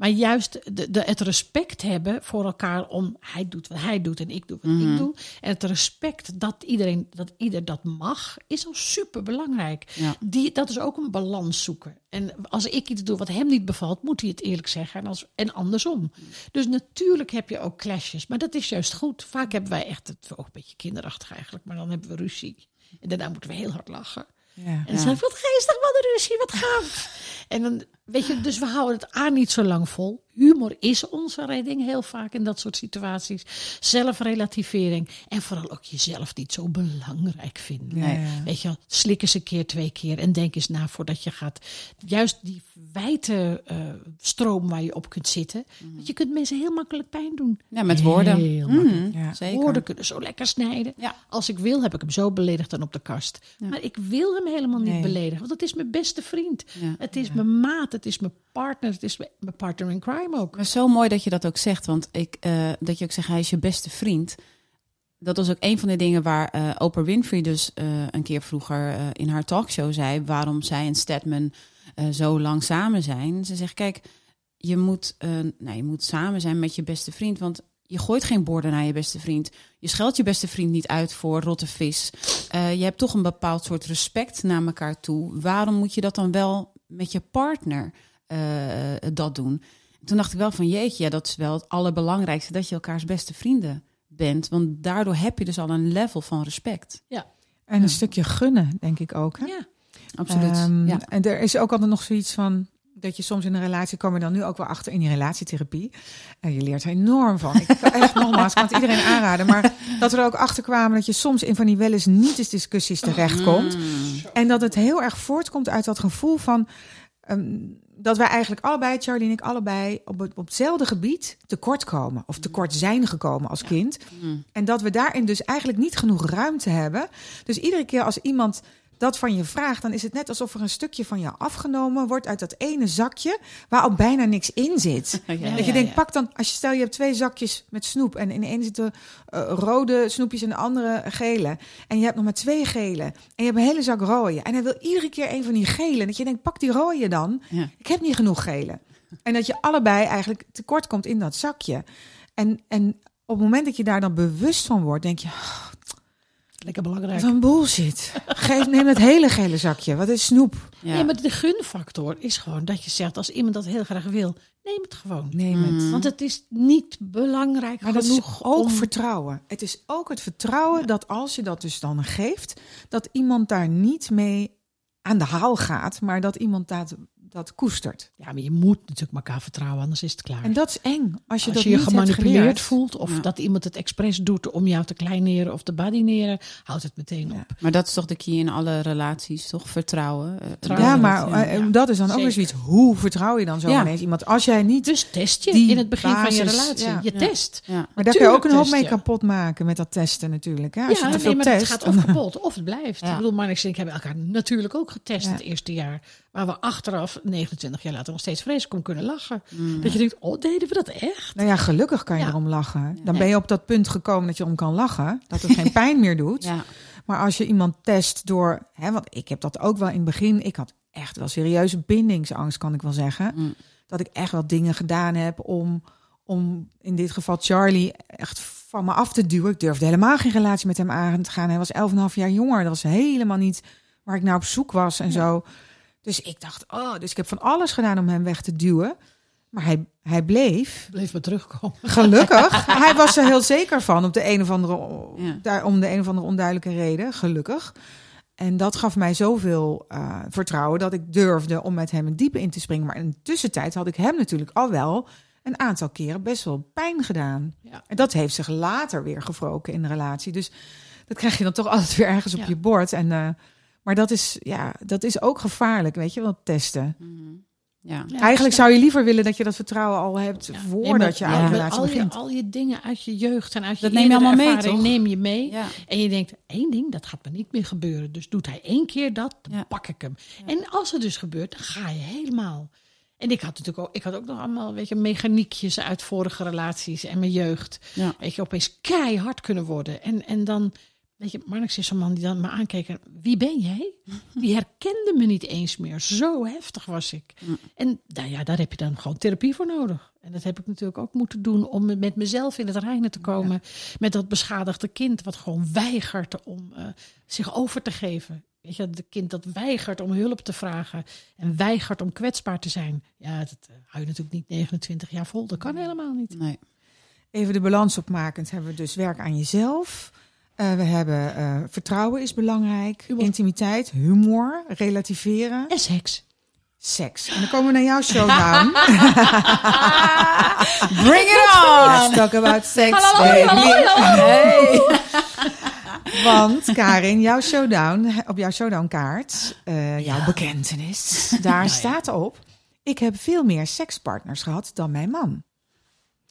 Maar juist de, de, het respect hebben voor elkaar om hij doet wat hij doet en ik doe wat ik doe. En het respect dat iedereen dat ieder dat mag, is al super belangrijk. Ja. Die, dat is ook een balans zoeken. En als ik iets doe wat hem niet bevalt, moet hij het eerlijk zeggen. En, als, en andersom. Dus natuurlijk heb je ook clashes. Maar dat is juist goed. Vaak hebben wij echt het ook een beetje kinderachtig eigenlijk. Maar dan hebben we ruzie. En daarna moeten we heel hard lachen. Ja. En dan Ja. we, wat geestig, wat een ruzie, wat gaaf. En dan Weet je, dus we houden het aan niet zo lang vol. Humor is onze redding heel vaak in dat soort situaties. Zelfrelativering. En vooral ook jezelf niet zo belangrijk vinden. Ja. Weet je, wel, slik eens een keer, twee keer. En denk eens na voordat je gaat. Juist die wijte eh, stroom waar je op kunt zitten. Want je kunt mensen heel makkelijk pijn doen. Ja, met woorden. Heel Mhm, makkelijk. Ja. Zeker. Woorden kunnen zo lekker snijden. Ja. Als ik wil, heb ik hem zo beledigd dan op de kast. Ja. Maar ik wil hem helemaal niet Nee. beledigen. Want het is mijn beste vriend. Ja. Het is mijn maat. Het is mijn partner. Het is mijn partner in crime ook. Maar zo mooi dat je dat ook zegt. Want ik, eh, dat je ook zegt, hij is je beste vriend. Dat was ook een van de dingen waar eh, Oprah Winfrey dus eh, een keer vroeger in haar talkshow zei. Waarom zij en Stedman zo lang samen zijn. Ze zegt, kijk, je moet, eh, nou, je moet samen zijn met je beste vriend. Want je gooit geen borden naar je beste vriend. Je scheldt je beste vriend niet uit voor rotte vis. Je hebt toch een bepaald soort respect naar elkaar toe. Waarom moet je dat dan wel met je partner eh, dat doen? Toen dacht ik wel van jeetje, ja, dat is wel het allerbelangrijkste. Dat je elkaars beste vrienden bent. Want daardoor heb je dus al een level van respect. En een stukje gunnen, denk ik ook. Hè? Ja. Absoluut. Ehm, ja. En er is ook altijd nog zoiets van dat je soms in een relatie kom je dan nu ook wel achter in die relatietherapie. En je leert er enorm van. Ik kan echt [LAUGHS] nogmaals, kan het iedereen aanraden. Maar dat we er ook achter kwamen dat je soms in van die wel eens niet eens discussies terechtkomt. Mm. En dat het heel erg voortkomt uit dat gevoel van ehm, dat wij eigenlijk allebei, Charlie en ik, allebei op, het, op hetzelfde gebied tekort komen. Of tekort zijn gekomen als kind. Mm. En dat we daarin dus eigenlijk niet genoeg ruimte hebben. Dus iedere keer als iemand dat van je vraagt, dan is het net alsof er een stukje van je afgenomen wordt uit dat ene zakje waar al bijna niks in zit. [LAUGHS] Ja, dat je ja, denkt, ja. pak dan, als je stel je hebt twee zakjes met snoep en in de ene zitten eh, rode snoepjes en de andere gele. En je hebt nog maar twee gele. En je hebt een hele zak rode. En hij wil iedere keer een van die gele. Dat je denkt, pak die rode dan. Ik heb niet genoeg gele. En dat je allebei eigenlijk tekort komt in dat zakje. En, en op het moment dat je daar dan bewust van wordt, denk je, Lekker belangrijk. wat een bullshit. Geef, neem het hele gele zakje. Wat is snoep? Ja. Nee, maar de gunfactor is gewoon dat je zegt, als iemand dat heel graag wil, neem het gewoon. Neem het. Mm. Want het is niet belangrijk Maar dat is genoeg ook om... vertrouwen. Het is ook het vertrouwen dat als je dat dus dan geeft, dat iemand daar niet mee aan de haal gaat, maar dat iemand dat, dat koestert. Ja, maar je moet natuurlijk elkaar vertrouwen, anders is het klaar. En dat is eng. Als je als dat je je niet hebt gemanipuleerd voelt of Ja. dat iemand het expres doet om jou te kleineren of te badineren, houdt het meteen Ja. op. Maar dat is toch de key in alle relaties, toch? Vertrouwen. Eh, Vertrouwen. Ja, maar dat, eh, ja. dat is dan ook weer zoiets. Hoe vertrouw je dan zo Ja. ineens iemand? Als jij niet... Dus test je Die in het begin van je relatie. ja. Je Ja. test. Ja. maar daar kun je ook een hoop mee kapot maken met dat testen natuurlijk. Hè? Als ja, je te nee, veel maar test. het gaat of kapot of het blijft. Ja. Ik bedoel, Marnix en ik hebben elkaar natuurlijk ook getest Ja. het eerste jaar. Waar we achteraf, 29 jaar later, nog steeds vreselijk om kunnen lachen. Mm. Dat je denkt, oh, deden we dat echt? Nou ja, gelukkig kan je Ja. erom lachen. Dan ben je op dat punt gekomen dat je om kan lachen. Dat het geen [LAUGHS] pijn meer doet. Ja. Maar als je iemand test door... Hè, want ik heb dat ook wel in het begin. Ik had echt wel serieuze bindingsangst, kan ik wel zeggen. Mm. Dat ik echt wel dingen gedaan heb om, om in dit geval Charlie echt van me af te duwen. Ik durfde helemaal geen relatie met hem aan te gaan. Hij was 11,5 jaar jonger. Dat was helemaal niet waar ik naar op zoek was en zo. Dus ik dacht, oh, dus ik heb van alles gedaan om hem weg te duwen. Maar hij, hij bleef. Bleef maar terugkomen. Gelukkig. [LAUGHS] hij was er heel zeker van op de een of andere, Ja. om de een of andere onduidelijke reden. Gelukkig. En dat gaf mij zoveel eh, vertrouwen dat ik durfde om met hem het diepe in te springen. Maar in de tussentijd had ik hem natuurlijk al wel een aantal keren best wel pijn gedaan. Ja. En dat heeft zich later weer gewroken in de relatie. Dus dat krijg je dan toch altijd weer ergens op je bord. En, eh, maar dat is, ja, dat is ook gevaarlijk, weet je wel, testen. Mhm. Ja. Ja, Eigenlijk zou je liever willen dat je dat vertrouwen al hebt Ja. voordat je ja, aan de relatie al je, al je dingen uit je jeugd en uit je Dat neem je allemaal mee, toch? neem je mee. Ja. En je denkt, één ding, dat gaat me niet meer gebeuren. Dus doet hij één keer dat, dan Ja. pak ik hem. En als het dus gebeurt, dan ga je helemaal. En ik had natuurlijk ook, ik had ook nog allemaal, weet je, mechaniekjes uit vorige relaties en mijn jeugd. Ja. Weet je, opeens keihard kunnen worden. En, en dan, weet je, Marnix is zo'n man die dan me aankeek. en, Wie ben jij? [LAUGHS] Die herkende me niet eens meer. Zo heftig was ik. Mm. En nou ja, daar heb je dan gewoon therapie voor nodig. En dat heb ik natuurlijk ook moeten doen om met mezelf in het reinen te komen. Met dat beschadigde kind wat gewoon weigert om eh, zich over te geven. Weet je, het kind dat weigert om hulp te vragen en weigert om kwetsbaar te zijn. Ja, dat eh, hou je natuurlijk niet 29 jaar vol. Dat kan helemaal niet. Nee. Even de balans opmakend hebben we dus werk aan jezelf. Eh, we hebben eh, vertrouwen is belangrijk, Humor. intimiteit, humor, relativeren, En seks. Seks. En dan komen we naar jouw showdown. [LAUGHS] Bring it Let's on! talk about sex, Hallo, baby. hallo, hallo. Hey. [LAUGHS] Want Karin, jouw showdown, op jouw showdownkaart, eh jouw bekentenis, daar staat op... Ik heb veel meer sekspartners gehad dan mijn man.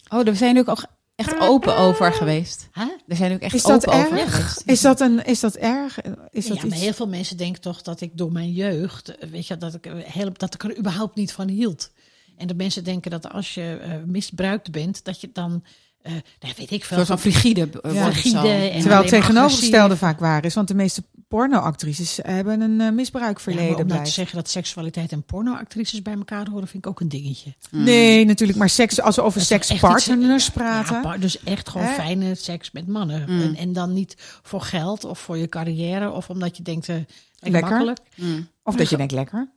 Oh, daar zijn ook echt open over geweest. Huh? Daar zijn ook echt Is dat open over erg? geweest. Is dat, een, is dat erg? Is dat ja, maar heel veel mensen denken toch dat ik door mijn jeugd, weet je, dat ik, heel, dat ik er überhaupt niet van hield. En dat mensen denken dat als je eh, misbruikt bent, dat je dan, eh nou, weet ik Een veel, soort van frigide eh, Ja. Frigide en- Terwijl het tegenovergestelde agressief. vaak waar is. Want de meeste pornoactrices hebben een eh, Ja, maar misbruikverleden. om nou te zeggen dat seksualiteit en pornoactrices bij elkaar horen, vind ik ook een dingetje. Nee, natuurlijk. Maar seks, als we over sekspartners praten. Ja, dus echt gewoon Hè? fijne seks met mannen. Mm. En, en dan niet voor geld of voor je carrière of omdat je denkt, eh lekker, Lekker. makkelijk. Mm. of dat je denkt lekker.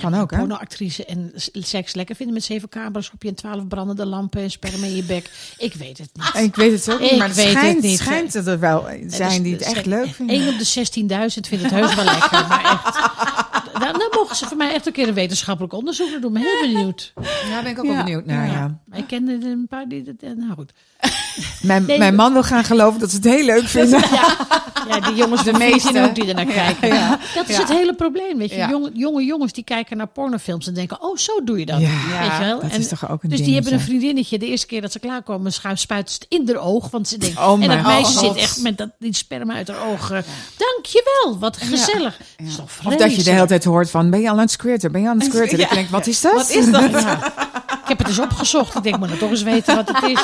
Kan ook, hè? Pornoactrice en seks lekker vinden met zeven camera's op je en twaalf brandende lampen en sperma in je bek. Ik weet het niet. Ik weet het ook niet, Ik maar het weet het schijnt, niet. schijnt dat er wel zijn die het echt leuk vinden. 1 op de 16.000 vindt het heus wel lekker. Maar echt, dan, mogen ze voor mij echt een keer een wetenschappelijk onderzoek doen. Ik ben heel benieuwd. Ja, ben ik ook Ja. wel benieuwd naar. Ja. Ik ken een paar die... dat- Nou goed. Mijn, Nee, mijn man wil gaan geloven dat ze het heel leuk vinden. Ja, [LAUGHS] die jongens, de meeste. ook die er naar kijken. Dat is Ja. het hele probleem, weet je. Ja. Jonge, jonge jongens die kijken naar pornofilms en denken, oh, zo doe je dat. Ja, weet je wel? dat en, is toch ook een dus die hebben een vriendinnetje. De eerste keer dat ze klaarkomen, schuif spuiten ze het in haar oog. Want ze denkt, Oh en dat meisje God. zit echt met dat, die sperma uit haar oog. eh, Dankjewel, wat gezellig. Dat is toch Of dat je de hele tijd hoort van, ben je al aan het squirten? Ben je aan het squirten? Ja. Ik denk, wat is dat? Wat is dat? [LAUGHS] Ja. Ik heb het eens opgezocht. Ik denk, maar dan toch eens weten wat het is.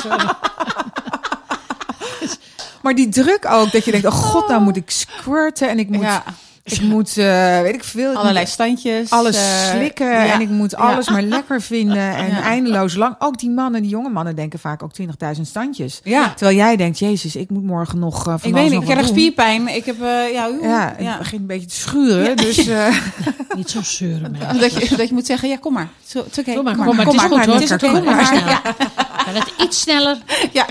Maar die druk ook, dat je denkt, oh god, nou moet ik squirten en ik moet, Ja. ik moet eh, weet ik veel, Allerlei standjes. alles eh, slikken ja. en ik moet alles maar lekker vinden [LAUGHS] en Ja. eindeloos lang. Ook die mannen, die jonge mannen denken vaak ook 20.000 standjes. Ja. Terwijl jij denkt, jezus, ik moet morgen nog uh, van Ik weet niet, ik krijg spierpijn. Ik heb, eh, ja, Ja, het begint een beetje te schuren, dus eh, [LAUGHS] Niet zo zeuren. [LAUGHS] Dat, je, dat je moet zeggen, ja, kom maar. Zo, het is oké. Kom maar, kom kom maar. Kom Het is maar, goed hoor. Kom maar. Ga het iets sneller. Ja,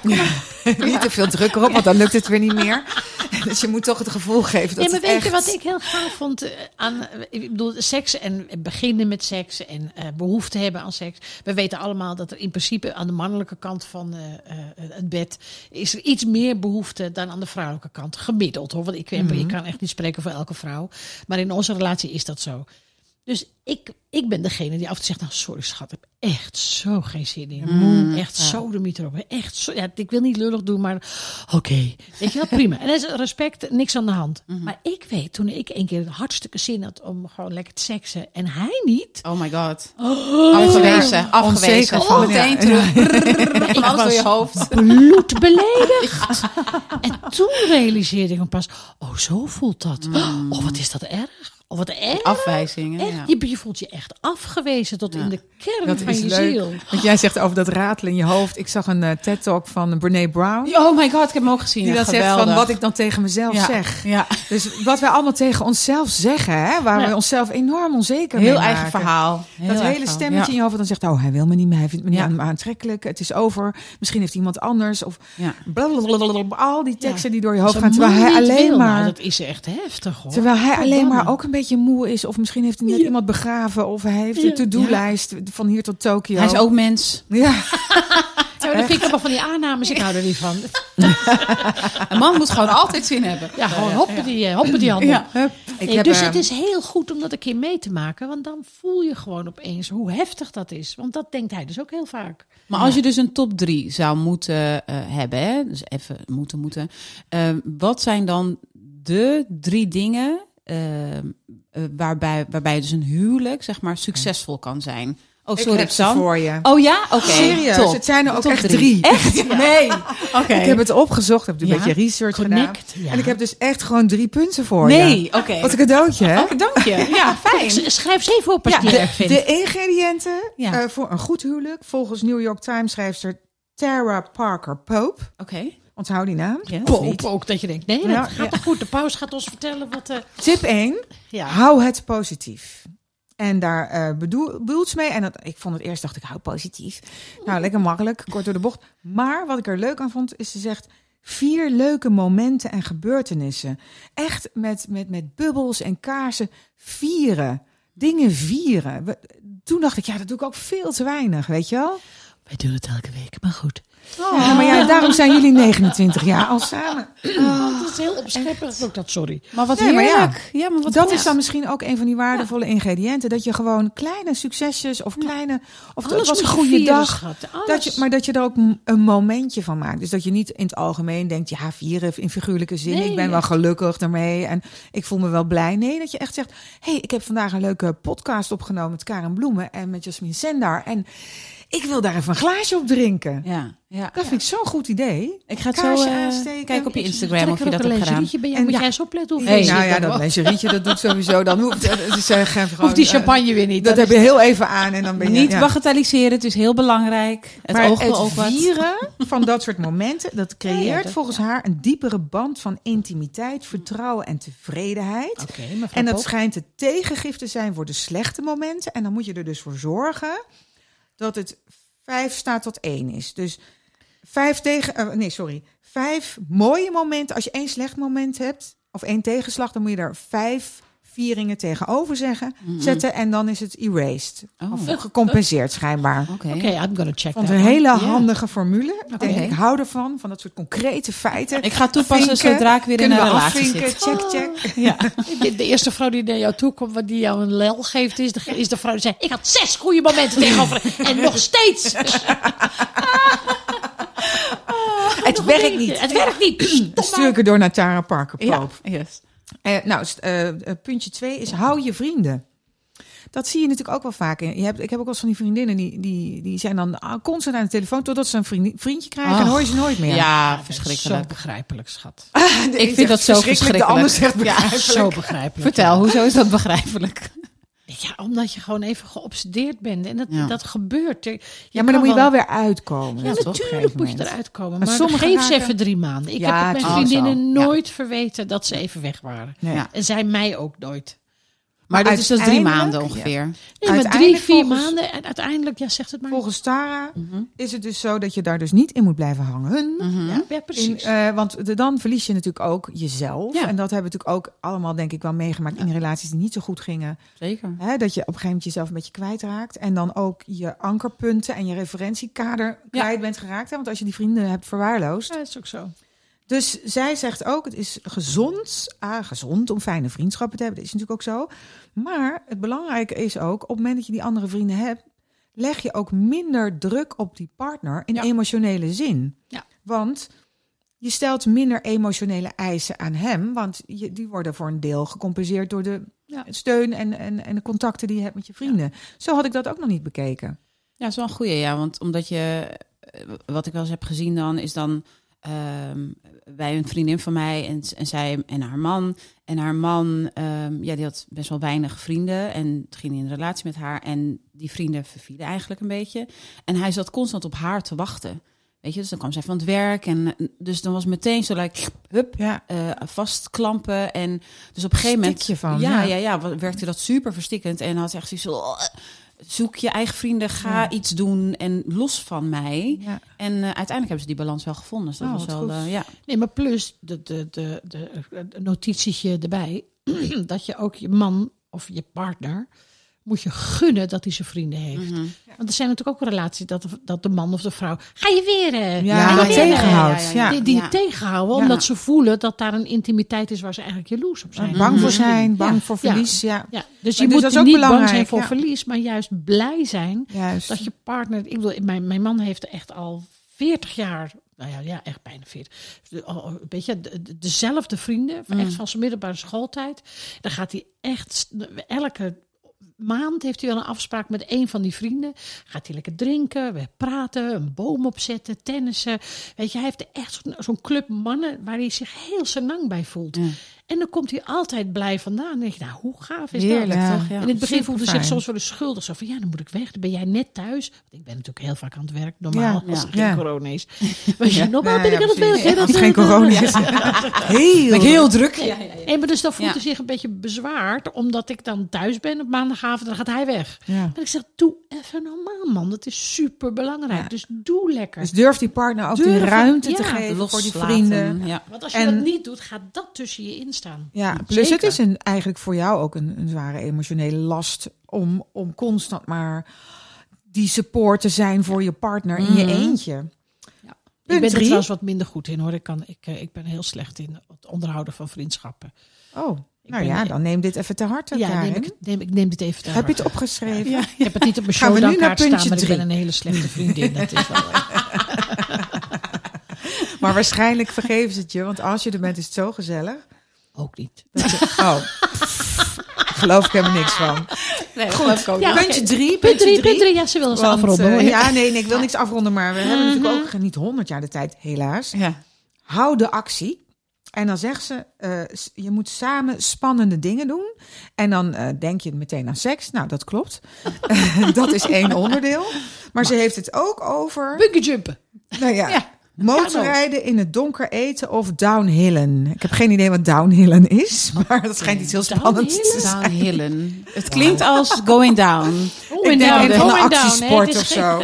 niet te veel druk erop, want dan lukt het weer niet meer. Dus je moet toch het gevoel geven dat Ja, maar weet je wat ik heel gaaf vond eh, aan, ik bedoel, seks en beginnen met seks en eh, behoefte hebben aan seks. We weten allemaal dat er in principe aan de mannelijke kant van eh, het bed is er iets meer behoefte dan aan de vrouwelijke kant. Gemiddeld hoor, want ik, weet, ik kan echt niet spreken voor elke vrouw. Maar in onze relatie is dat zo. Dus ik, ik ben degene die af en toe zegt, nou sorry schat, ik heb echt zo geen zin in. Mm, echt zo de erop. Echt zo, ja, ik wil niet lullig doen, maar oké. Weet je wel, prima. En dat is respect, niks aan de hand. Mhm. Maar ik weet, toen ik een keer hartstikke zin had om gewoon lekker te seksen en hij niet. Oh my god. Afgewezen, afgewezen. onzeker van, Meteen ja. terug. Brrr, Van [LAUGHS] alles door je hoofd. Bloed beledigd. [LAUGHS] en toen realiseerde ik me pas, oh zo voelt dat. Oh wat is dat erg. Oh wat erg. Afwijzingen, Echt, ja. je, je voelt je echt afgewezen tot in de kern Dat van is je leuk. ziel. Want jij zegt over dat ratelen in je hoofd. Ik zag een eh, TED-talk van Brene Brown. Oh my god, ik heb hem ook gezien. Die Ja, dat zegt van wat ik dan tegen mezelf zeg. Ja, Dus wat wij allemaal tegen onszelf zeggen, hè, waar we onszelf enorm onzeker heel mee eigen verhaal. Heel dat hele stemmetje in je hoofd dan zegt, oh, hij wil me niet meer, hij vindt me niet aantrekkelijk, het is over, misschien heeft iemand anders, of Ja. blablabla, al die teksten die door je hoofd gaan, terwijl hij alleen wil, nou, maar, dat is echt heftig hoor. terwijl hij alleen maar ook een beetje moe is, of misschien heeft hij net iemand begraven, of hij heeft Ja. een to-do-lijst van hier tot Tokio. Hij is ook mens. Ja, [LAUGHS] dat vind ik allemaal van die aannames. Ik hou er niet van. [LAUGHS] Een man moet gewoon altijd zin hebben. Ja, gewoon hoppen die, eh, hoppen die handen. Ja. ik Nee, heb, dus eh, het is heel goed om dat een keer mee te maken. Want dan voel je gewoon opeens hoe heftig dat is. Want dat denkt hij dus ook heel vaak. Maar als je dus een top 3 zou moeten eh, hebben, hè, dus even moeten, moeten. eh, wat zijn dan de drie dingen eh, eh, waarbij, waarbij dus een huwelijk, zeg maar, succesvol kan zijn? Oh, ik sorry, heb ze Sam. voor je. Oh ja? Oké. Serieus, top. het zijn er ook Top echt drie. Echt? Nee. [LAUGHS] Oké. Ik heb het opgezocht, heb een Ja. beetje research Connect, gedaan. ja. En ik heb dus echt gewoon drie punten voor je. Nee, oké. Wat een cadeautje, hè? Oké, dank je. Ja, [LAUGHS] fijn. Schrijf ze even op als Ja, je de, erg vindt. de ingrediënten eh, voor een goed huwelijk, volgens New York Times schrijfster Tara Parker Pope. Oké. Onthoud die naam. Ja. Poop ook dat je denkt, nee, dat Ja, gaat ja. toch goed. De paus gaat ons vertellen wat... eh Tip 1. ja. Hou het positief. En daar eh bedoel, bedoelt ze mee. En dat, ik vond het eerst, dacht ik, hou positief. Nou, lekker makkelijk, kort door de bocht. Maar wat ik er leuk aan vond, is ze zegt... Vier leuke momenten en gebeurtenissen. Echt met, met, met bubbels en kaarsen vieren. dingen vieren. We- toen dacht ik, ja, dat doe ik ook veel te weinig, weet je wel? Wij doen het elke week, maar goed. Ja, maar ja, daarom zijn jullie 29 jaar al samen. dat is heel opschepperig ook dat, sorry. Maar wat Nee, maar ja. maar wat Dat is dan misschien ook een van die waardevolle ingrediënten. Dat je gewoon kleine succesjes of kleine... Of het Alles was een goede vieren, dag. Dat je, maar dat je er ook een momentje van maakt. Dus dat je niet in het algemeen denkt, ja, vieren in figuurlijke zin. Nee, ik ben wel gelukkig daarmee en ik voel me wel blij. Nee, dat je echt zegt, hey, ik heb vandaag een leuke podcast opgenomen met Karen Bloemen en met Jasmin Sendar. En ik wil daar even een glaasje op drinken. Ja, ja. Dat vind ik zo'n goed idee. Ik ga het zo Kaarsje eh, aansteken. kijken op je Instagram of je dat hebt gedaan. Moet ja. jij eens opletten hoe Hey, veel nou ja, dat lingerietje, dat doet sowieso. Dan hoeft het is eh, geen [LAUGHS] Hoeft die eh, champagne weer niet. Dat heb je heel even aan en dan ben je... Niet bagatelliseren, het is heel belangrijk. Het maar het vieren [LAUGHS] van dat soort momenten, dat creëert volgens haar een diepere band van intimiteit, vertrouwen en tevredenheid. En dat schijnt het tegengif te zijn voor de slechte momenten. En dan moet je er dus voor zorgen dat het vijf staat tot één is. Dus vijf tegen, eh, nee, sorry, vijf mooie momenten. Als je één slecht moment hebt of één tegenslag, dan moet je er vijf vieringen tegenover zeggen, zetten en dan is het erased. Oh. Of gecompenseerd schijnbaar. Oké. Oké, I'm gonna check vond een hele one. Handige formule. Denk, Oké. ik hou ervan, van dat soort concrete feiten. Ik ga toepassen Vinken, zodra ik weer in kunnen een we relatie afvinken, zit. Check, check. Ja. [LAUGHS] De, de eerste vrouw die naar jou toe komt, wat die jou een lel geeft, is de, is de vrouw die zegt: Ik had zes goede momenten tegenover [LAUGHS] en nog steeds. [LAUGHS] Het werkt niet. Het werkt niet. Stuur ik er door naar Tara Parker Ja. Yes. Eh, nou, eh, eh, puntje twee is hou je vrienden. Dat zie je natuurlijk ook wel vaak. Je hebt, ik heb ook wel eens van die vriendinnen die, die, die zijn dan constant aan de telefoon totdat ze een vriendje, vriendje krijgen en hoor je ze nooit meer. Ja, [LAUGHS] Zo verschrikkelijk. begrijpelijk, schat. De Ik vind dat zo De verschrikkelijk. ander zegt Ja. Zo begrijpelijk. Vertel, hoezo is dat begrijpelijk? Ja, omdat je gewoon even geobsedeerd bent. En dat, Ja. dat gebeurt. Je, Ja, maar dan moet je wel weer uitkomen. Ja, natuurlijk moet je eruit komen. Maar Maar, sommigen geef ze even drie maanden. Ik Ja, heb mijn vriendinnen Oh, nooit verweten dat ze even weg waren. En zij mij ook nooit. Maar dat is dus drie maanden ongeveer. Nee, maar drie, Uiteindelijk vier volgens- maanden. En uiteindelijk, ja, zegt het maar. Volgens Tara Mhm. is het dus zo dat je daar dus niet in moet blijven hangen. Mhm. ja, ja, In, precies. eh, want de, dan verlies je natuurlijk ook jezelf. Ja. En dat hebben we natuurlijk ook allemaal, denk ik, wel meegemaakt in relaties die niet zo goed gingen. Zeker. Hè, dat je op een gegeven moment jezelf een beetje kwijtraakt. En dan ook je ankerpunten en je referentiekader Ja. kwijt bent geraakt. Hè? Want als je die vrienden hebt verwaarloosd. ja, dat is ook zo. Dus zij zegt ook, het is gezond, ah, gezond om fijne vriendschappen te hebben. Dat is natuurlijk ook zo. Maar het belangrijke is ook, op het moment dat je die andere vrienden hebt, leg je ook minder druk op die partner in Ja. emotionele zin. Ja. Want je stelt minder emotionele eisen aan hem, want je, die worden voor een deel gecompenseerd door de Ja. steun en, en, en de contacten die je hebt met je vrienden. Zo had ik dat ook nog niet bekeken. Ja, dat is wel een goeie, ja. Want omdat je, eh, wat ik wel eens heb gezien dan, is dan ehm, bij een vriendin van mij en, en zij en haar man. En haar man, ehm, ja, die had best wel weinig vrienden en het ging in een relatie met haar. En die vrienden vervielen eigenlijk een beetje. En hij zat constant op haar te wachten. Weet je, dus dan kwam zij van het werk en eh, dus dan was meteen zo like, hup, Ja, eh, vastklampen. En dus op een gegeven moment. Van, ja, ja. ja, ja, werkte dat super verstikkend. En had echt zoiets van. "Oh, zoek je eigen vrienden, ga Ja. iets doen en los van mij. ja. En eh, uiteindelijk hebben ze die balans wel gevonden. Dus dat Oh, was wel, eh, ja. Nee, maar plus de, de, de, de, de notitietje erbij. [CLEARS THROAT] dat je ook je man of je partner moet je gunnen dat hij zijn vrienden heeft. Mhm. Want er zijn natuurlijk ook relaties dat, dat de man of de vrouw... Ga je weer? eh? Ja, dat tegenhoudt. ja, ja, Ja, ja. Die, die Ja. tegenhouden, Ja. omdat ze voelen dat daar een intimiteit is waar ze eigenlijk jaloers op zijn. Bang voor Mhm. zijn, bang Ja. voor verlies. Ja, Ja, dus Maar je dus dat moet is ook niet bang zijn voor ja. verlies, maar juist blij zijn juist. dat je partner. Ik bedoel, mijn, mijn man heeft echt al 40 jaar. Nou ja, ja echt bijna 40. De- al- al- Weet je, de- de- dezelfde vrienden, Mm. echt van zijn middelbare schooltijd. Dan gaat hij echt elke maand heeft hij wel een afspraak met een van die vrienden. Gaat hij lekker drinken, we praten, een boom opzetten, tennissen. Weet je, hij heeft echt zo'n club mannen waar hij zich heel senang bij voelt. En dan komt hij altijd blij vandaan. Dan denk je, nou, hoe gaaf is Heerlijk, dat? Ja. toch? Ja. En in het begin voelde hij zich soms wel eens schuldig. Zo van, ja, dan moet ik weg. Dan ben jij net thuis. Want ik ben natuurlijk heel vaak aan het werk. Normaal, Ja. als er Ja. geen corona is. [LAUGHS] Maar je, normaal Ja, ben ik ja, aan het werk. hè, Als dat- geen [LAUGHS] corona is. Heel, Ben ik heel druk. Ja, ja, ja. Nee, maar dus dan voelt Ja. hij zich een beetje bezwaard, omdat ik dan thuis ben op maandagavond en dan gaat hij weg. Ja. En ik zeg, doe even normaal, man. Dat is super belangrijk. Ja. Dus doe lekker. Dus durf die partner ook die Durven, ruimte te geven voor die vrienden. Ja. Want als je En- dat niet doet, gaat dat tussen je instaan. Ja, plus Zeker. het is een, eigenlijk voor jou ook een, een zware emotionele last om, om constant maar die support te zijn voor je partner in je Mhm. eentje. ik ben er trouwens wat minder goed in hoor. Ik, kan, ik, eh, ik ben heel slecht in het onderhouden van vriendschappen. Oh, nou ja, dan neem dit even te harte. ja, neem ik, neem, ik neem dit even te Heb je harte. het opgeschreven? Ja, ik heb het niet op mijn showdownkaart staan, maar ik ben een hele slechte vriendin. Dat is wel, [LAUGHS] Maar waarschijnlijk vergeven ze het je, want als je er bent is het zo gezellig. Ook niet. Oh, geloof ik helemaal niks van. Nee, Goed, Ja, puntje oké. drie. Punt Puntje drie, drie. punt drie. Ja, ze willen Want, afronden. eh, ja, nee, nee, ik wil niks afronden, maar we hebben natuurlijk ook niet honderd jaar de tijd, helaas. Ja. Hou de actie. En dan zegt ze, eh, je moet samen spannende dingen doen. En dan eh, denk je meteen aan seks. Nou, dat klopt. [LAUGHS] dat is één onderdeel. Maar ze heeft het ook over Bungee jumpen. nou ja, Ja. Motorrijden in het donker eten of downhillen. Ik heb geen idee wat downhillen is, maar dat schijnt iets heel spannends te zijn. Downhillen. Het klinkt als going down. Ik denk een actiesport of zo.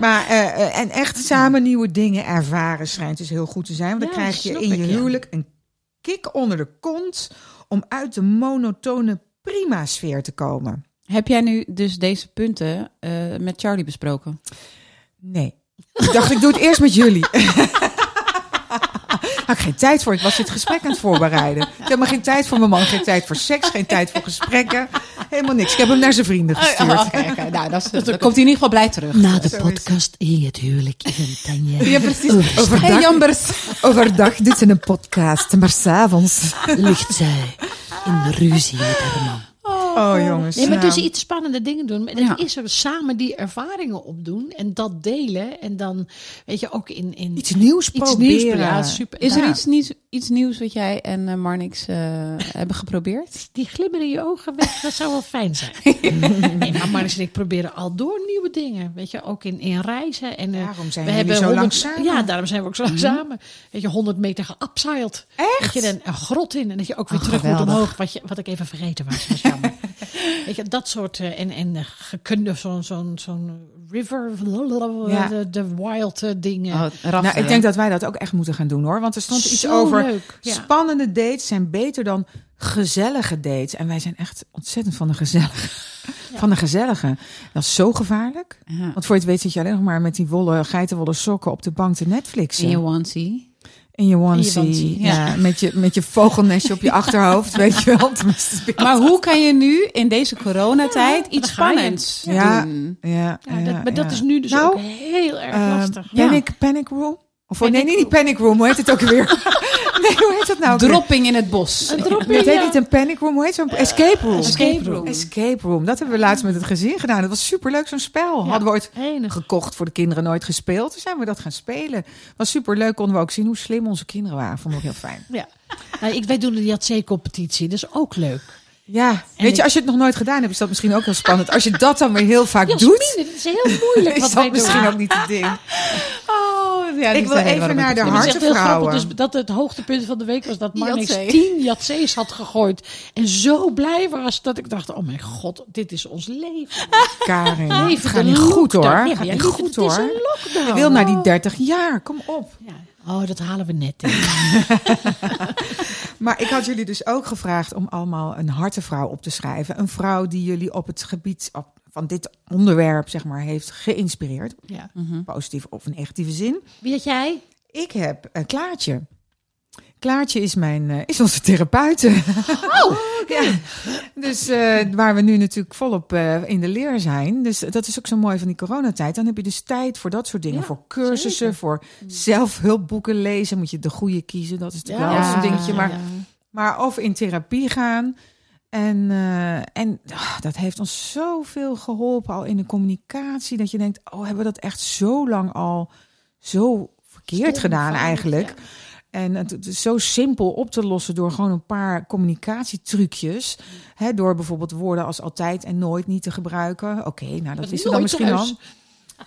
Maar, eh, eh, en echt samen nieuwe dingen ervaren schijnt dus heel goed te zijn. Want dan Ja, krijg je in je ja. huwelijk een kick onder de kont om uit de monotone prima sfeer te komen. Heb jij nu dus deze punten eh, met Charlie besproken? Nee. Ik dacht, ik doe het eerst met jullie. [LAUGHS] Had ik geen tijd voor. Ik was dit gesprek aan het voorbereiden. Ik heb helemaal geen tijd voor mijn man, geen tijd voor seks, geen tijd voor gesprekken. Helemaal niks. Ik heb hem naar zijn vrienden gestuurd. Oh, oké. Nou, dat is, dan komt hij in ieder geval blij terug. Na de Zo podcast in het huwelijk in Tanja. Ja, precies. Overdag, Hey, Jambers. overdag doet ze een podcast, maar s'avonds. ligt zij in ruzie met haar man. Oh jongens. Nee, maar nou. dus iets spannende dingen doen. En Ja. het is er samen die ervaringen opdoen en dat delen. En dan, weet je, ook in... in Iets nieuws iets proberen. nieuws. Ja, super. Is er iets nieuws, iets nieuws wat jij en eh, Marnix eh, [LAUGHS] hebben geprobeerd? Die glimmer in je ogen weg, dat zou wel fijn zijn. [LAUGHS] nee, maar Marnix en ik proberen al door nieuwe dingen. Weet je, ook in, in reizen. En, eh, Daarom zijn we hebben zo lang 100 samen. Ja, daarom zijn we ook zo lang samen. Weet je, 100 meter geupsiled. Echt? Weet je, dan een grot in. En dat je ook weer Oh, terug moet omhoog. Wat, je, wat ik even vergeten was. was jammer. [LAUGHS] [LAUGHS] Weet je, dat soort... eh, en en gekunde zo'n zo'n zo'n river... Ja. De, de wild eh, dingen. Oh, Nou, ik denk dat wij dat ook echt moeten gaan doen hoor. Want er stond iets over leuk, ja. spannende dates zijn beter dan gezellige dates. En wij zijn echt ontzettend van de gezellige. Van de gezellige. Dat is zo gevaarlijk. Ja. Want voor je het weet zit je alleen nog maar met die wollen, geitenwolle sokken op de bank te Netflixen. In je onesie. In je onesie. Ja. ja. met, je, met je vogelnestje op je achterhoofd, weet je wel. [LAUGHS] Maar hoe kan je nu in deze coronatijd iets spannends Ja. doen? Ja, Ja, dat, ja, maar dat is nu dus Nou, ook heel erg Eh, lastig. panic, panic room? Of Panic nee, niet die panic room. Hoe heet het ook weer? [LAUGHS] nee, hoe heet dat nou? Dropping in het bos. Een Het heet niet een panic room, hoe heet zo'n escape room? Escape room. Escape room. Dat hebben we laatst met het gezin gedaan. Dat was superleuk, zo'n spel. Ja. Hadden we ooit Enig. gekocht voor de kinderen, nooit gespeeld. Toen zijn we dat gaan spelen. Was superleuk, konden we ook zien hoe slim onze kinderen waren. Vond ik ook heel fijn. Ja. Nou, ik, wij doen de Jatzee-competitie, dat is ook leuk. Ja, weet ik- je, als je het nog nooit gedaan hebt, is dat misschien ook heel spannend. Als je dat dan weer heel vaak doet, dat is heel moeilijk [LAUGHS] is wat dat wij doen. misschien ook niet het ding. Oh, ja, Ik wil even naar de het is hartenvrouwen. grappig. Dus dat het hoogtepunt van de week was dat Marnix tien Jatzees had gegooid. En zo blij was dat ik dacht, oh mijn god, dit is ons leven. Karin, het Leven gaat de niet goed hoor. Nee, Het gaat niet goed het is hoor. een lockdown. Je wil naar die 30 jaar, kom op. Ja. Oh, dat halen we net. [LAUGHS] Maar ik had jullie dus ook gevraagd om allemaal een hartenvrouw op te schrijven. Een vrouw die jullie op het gebied op- van dit onderwerp, zeg maar, heeft geïnspireerd. Ja. Positief of negatieve zin. Wie had jij? Ik heb een Klaartje. Klaartje is, mijn, eh, is onze therapeute. [LAUGHS] Oh, ja. Dus eh, waar we nu natuurlijk volop eh, in de leer zijn. Dus dat is ook zo mooi van die coronatijd. Dan heb je dus tijd voor dat soort dingen. Ja, voor cursussen, zeker. voor zelfhulpboeken lezen. Moet je de goede kiezen. Dat is natuurlijk Ja. wel een dingetje. Maar, maar of in therapie gaan. En, en ah, dat heeft ons zoveel geholpen al in de communicatie. Dat je denkt, oh, hebben we dat echt zo lang al zo verkeerd Stom, gedaan eigenlijk. ja. En het, is zo simpel op te lossen door gewoon een paar communicatietrucjes. Hè, door bijvoorbeeld woorden als altijd en nooit niet te gebruiken. Oké, nou dat is er dan misschien al.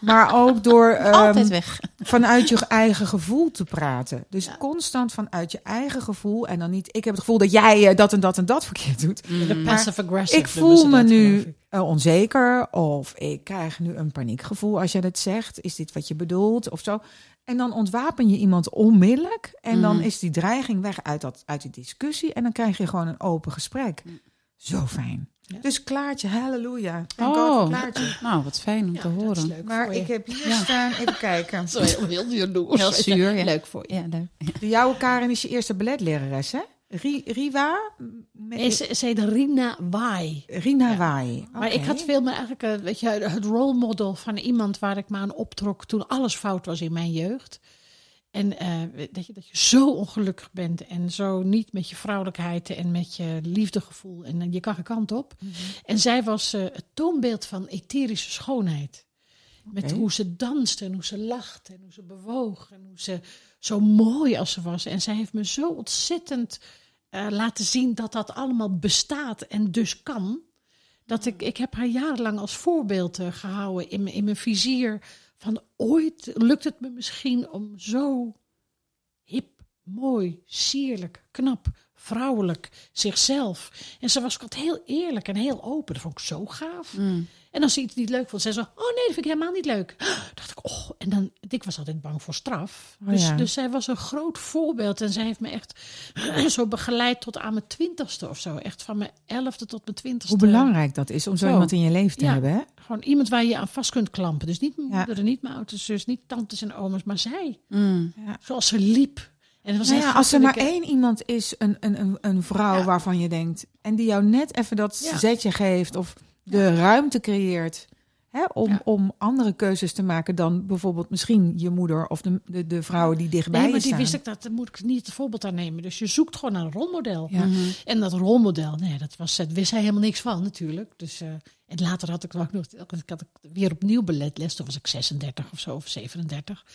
maar ook door [LAUGHS] ehm, [LAUGHS] vanuit je eigen gevoel te praten. Dus constant vanuit je eigen gevoel en dan niet. Ik heb het gevoel dat jij eh, dat en dat en dat verkeerd doet. De passive aggressive. Ik voel me dat, nu eh, onzeker of ik krijg nu een paniekgevoel als je dat zegt. Is dit wat je bedoelt of zo? En dan ontwapen je iemand onmiddellijk en dan is die dreiging weg uit, dat, uit die discussie en dan krijg je gewoon een open gesprek. Zo fijn. Dus Klaartje, halleluja. Oh, Klaartje. nou wat fijn om Ja, te horen. leuk Maar ik heb hier staan, even kijken. Zo heel, heel jaloers. Heel zuur, ja. Leuk voor je. Ja, leuk. De jouwe Karin is je eerste balletlerares, hè? Ri- Riva? Met- Nee, ze, heet Rina Wai. Rina Wai. Maar ik had veel meer eigenlijk eh, weet je, het rolmodel van iemand waar ik me aan optrok toen alles fout was in mijn jeugd. En eh, dat, je, dat je zo ongelukkig bent en zo niet met je vrouwelijkheid en met je liefdegevoel en eh, je kan geen kant op. En zij was eh, het toonbeeld van etherische schoonheid. Met hoe ze danste en hoe ze lachte en hoe ze bewoog en hoe ze zo mooi als ze was. En zij heeft me zo ontzettend eh, laten zien dat dat allemaal bestaat en dus kan. Dat ik, ik heb haar jarenlang als voorbeeld eh, gehouden in, mijn- in mijn vizier. Van ooit lukt het me misschien om zo hip, mooi, sierlijk, knap, vrouwelijk, zichzelf. En ze was ook altijd heel eerlijk en heel open. Dat vond ik zo gaaf. Mm. En als ze iets niet leuk vond, zei ze: Oh nee, dat vind ik helemaal niet leuk. [GASPS] dacht ik, oh. En dan, ik was altijd bang voor straf. Oh, dus, ja. dus zij was een groot voorbeeld. En zij heeft me echt [CLEARS THROAT] zo begeleid tot aan mijn twintigste of zo. Echt van mijn elfde tot mijn twintigste. Hoe belangrijk dat is om zo, Zo. iemand in je leven te Ja. hebben, hè? Gewoon iemand waar je aan vast kunt klampen. Dus niet mijn Ja. moeder, niet mijn oudste zus, niet tantes en oma's, maar zij. Mm. Zoals ze liep. En Nou ja, als er maar één iemand is, een, een, een, een vrouw waarvan je denkt... en die jou net even dat zetje geeft of de ruimte creëert... Hè, om, Ja. om andere keuzes te maken dan bijvoorbeeld misschien je moeder... of de, de, de vrouwen die dichtbij Nee, je maar die staan. wist ik dat, daar moet ik niet het voorbeeld aan nemen. Dus je zoekt gewoon naar een rolmodel. Ja. Mhm. En dat rolmodel, nee, dat was, daar wist hij helemaal niks van natuurlijk. Dus, eh, en later had ik ook nog, ik had ik weer opnieuw balletles. Toen was ik 36 of zo, of 37.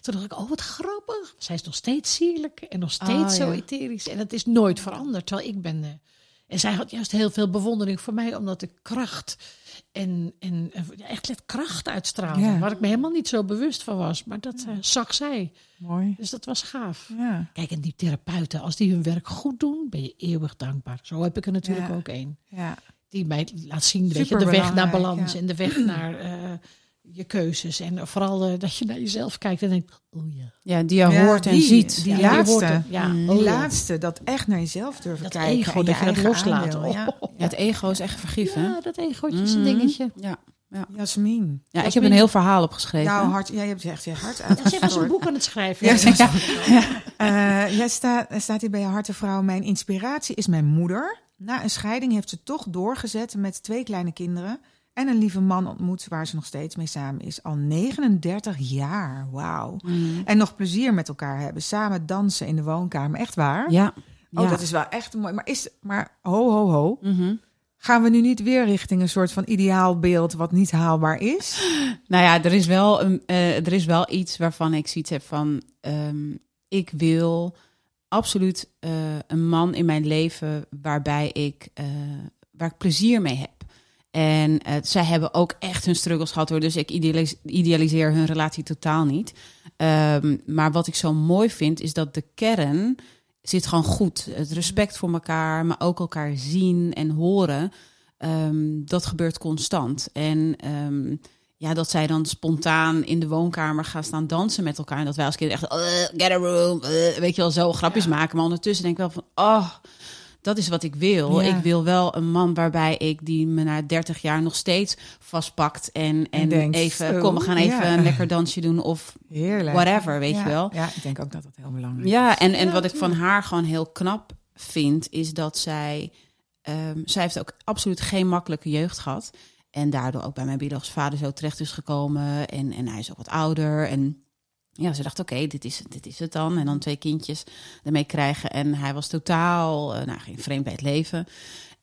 Toen dacht ik, oh wat grappig. Zij is nog steeds sierlijk en nog steeds Ah, zo ja. etherisch. En het is nooit veranderd, terwijl ik ben... eh, en zij had juist heel veel bewondering voor mij, omdat ik kracht en, en echt let kracht uitstraalde. Ja. Waar ik me helemaal niet zo bewust van was. Maar dat eh, zag zij. Mooi. Dus dat was gaaf. Ja, Kijk, en die therapeuten, als die hun werk goed doen, ben je eeuwig dankbaar. Zo heb ik er natuurlijk ook één. ja. Die mij laat zien weet je, de weg naar balans en de weg [CLEARS THROAT] naar eh, je keuzes. En vooral eh, dat je naar jezelf kijkt en denkt, oh ja. Ja, die je Ja, hoort en die- ziet. die ja, laatste. Ja, Mm. Die oh ja. laatste, dat echt naar jezelf durven Dat kijken. ego, en dat je dat loslaat. Ja. Oh. Ja, het ego is echt vergif? Ja, dat egootje is een Mhm. dingetje. Ja. Jasmin. ja, ik heb een heel verhaal opgeschreven. Jouw hart, jij hebt echt je hart Ja, zij was een boek aan het schrijven. Ja, Ja, ja. Eh, jij staat, er staat hier bij je hartenvrouw. Mijn inspiratie is mijn moeder. Na een scheiding heeft ze toch doorgezet met twee kleine kinderen. En een lieve man ontmoet waar ze nog steeds mee samen is. Al 39 jaar. Wauw. Mm. En nog plezier met elkaar hebben. Samen dansen in de woonkamer. Echt waar? Ja. Oh, ja. dat is wel echt mooi. Maar, is, maar ho, ho, ho. Mhm. Gaan we nu niet weer richting een soort van ideaalbeeld wat niet haalbaar is? [LAUGHS] Nou ja, er is wel, een, eh, er is wel iets waarvan ik zoiets heb van... ehm, ik wil absoluut eh, een man in mijn leven waarbij ik, eh, waar ik plezier mee heb. En eh, zij hebben ook echt hun struggles gehad hoor. Dus ik idealis- idealiseer hun relatie totaal niet. Ehm, maar wat ik zo mooi vind, is dat de kern zit gewoon goed. Het respect voor elkaar, maar ook elkaar zien en horen. ehm, dat gebeurt constant. En ehm, ja, dat zij dan spontaan in de woonkamer gaan staan dansen met elkaar. En dat wij als kinderen echt, "Uh, get a room, uh, weet je wel, zo grapjes maken. Maar ondertussen denk ik wel van, oh, dat is wat ik wil. Ja. Ik wil wel een man waarbij ik die me na 30 jaar nog steeds vastpakt. En, en, denkt, even, zo, kom, we gaan even ja. een lekker dansje doen. Of Heerlijk. whatever, weet Ja, je wel. Ja, ik denk ook dat dat heel belangrijk is. Ja, en, en wat ik van haar gewoon heel knap vind, is dat zij. ehm, zij heeft ook absoluut geen makkelijke jeugd gehad. En daardoor ook bij mijn biologische vader zo terecht is gekomen. En, en hij is ook wat ouder. En ja, ze dacht, oké, dit, is, dit is het dan. En dan twee kindjes ermee krijgen. En hij was totaal, eh, nou, geen vreemd bij het leven.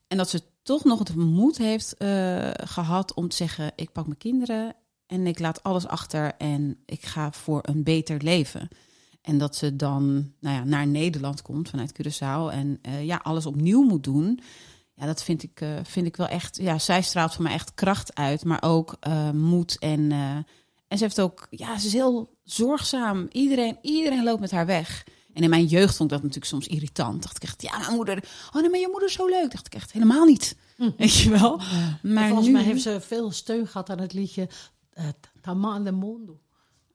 En dat ze toch nog het moed heeft eh, gehad om te zeggen: ik pak mijn kinderen en ik laat alles achter en ik ga voor een beter leven. En dat ze dan nou ja, naar Nederland komt vanuit Curaçao en eh, ja, alles opnieuw moet doen. Ja, dat vind ik, vind ik wel echt. Ja, zij straalt voor mij echt kracht uit, maar ook moed en, En ze heeft ook, ja, ze is heel zorgzaam. Iedereen, iedereen loopt met haar weg. En in mijn jeugd vond ik dat natuurlijk soms irritant. Dacht ik echt, ja, mijn moeder, oh nee, maar je moeder is zo leuk. Dacht ik echt, helemaal niet. Weet je wel? Maar Volgens nu, mij heeft ze veel steun gehad aan het liedje uh, Tama de Mundo.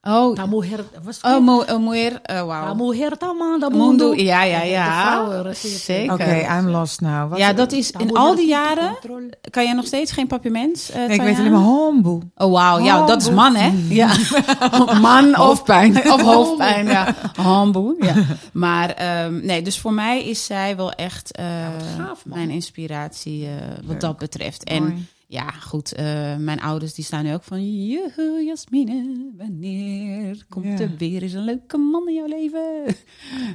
Oh, Ta mujer, was het oh, mo, oh uh, mujer Tama de Mundo, Mundo. ja, ja, ja. vrouwen, Zeker. Oké, I'm lost now. Wat, Ja, dat is in al die jaren. Kan jij nog steeds geen papiermens? eh Nee, ik weet alleen maar homeboe. Oh, wauw. Ja, dat is man, hè? Ja. [LAUGHS] Man hoofdpijn. [LAUGHS] Of hoofdpijn, ja. [LAUGHS] Hamboe, ja. Maar ehm, nee, dus voor mij is zij wel echt eh, gaaf, mijn inspiratie eh, wat dat betreft. En Mooi. Ja, goed, eh, mijn ouders die staan nu ook van... Joehoe, Jasmine, wanneer komt Ja. er weer eens een leuke man in jouw leven? [LAUGHS] Ik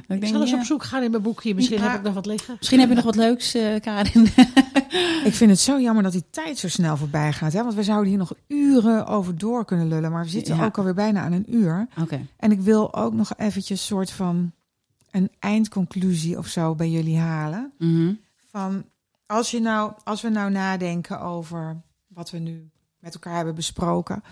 denk, zal eens ja. op zoek gaan in mijn boekje. Misschien Ja. heb ik nog wat liggen. Misschien heb je nog wat leuks, eh, Karin. [LAUGHS] Ik vind het zo jammer dat die tijd zo snel voorbij gaat. Hè? Want we zouden hier nog uren over door kunnen lullen. Maar we zitten ook alweer bijna aan een uur. Oké. En ik wil ook nog eventjes soort van een eindconclusie of zo bij jullie halen. Mhm. Van als, je nou, als we nou nadenken over wat we nu met elkaar hebben besproken.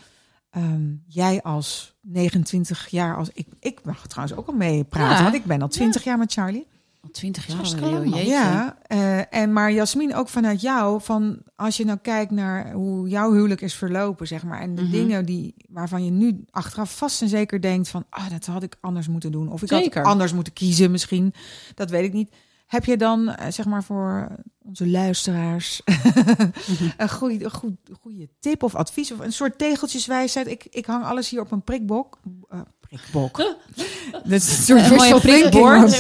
Ehm, jij als 29 jaar, als ik, ik mag trouwens ook al mee praten, Ja. want ik ben al 20 jaar met Charlie. Al twintig jaar alweer. Ja, eh, en maar Jasmin, ook vanuit jou, van als je nou kijkt naar hoe jouw huwelijk is verlopen, zeg maar, en de Mhm. dingen die waarvan je nu achteraf vast en zeker denkt van, ah, dat had ik anders moeten doen, of ik Zeker. had anders moeten kiezen, misschien, dat weet ik niet. Heb je dan, eh, zeg maar, voor onze luisteraars [LAUGHS] een goede, een goed, goede tip of advies of een soort tegeltjeswijsheid? Ik, ik hang alles hier op een prikbok. eh, prikbok. [LAUGHS] Dat is een soort Een mooie prikbord.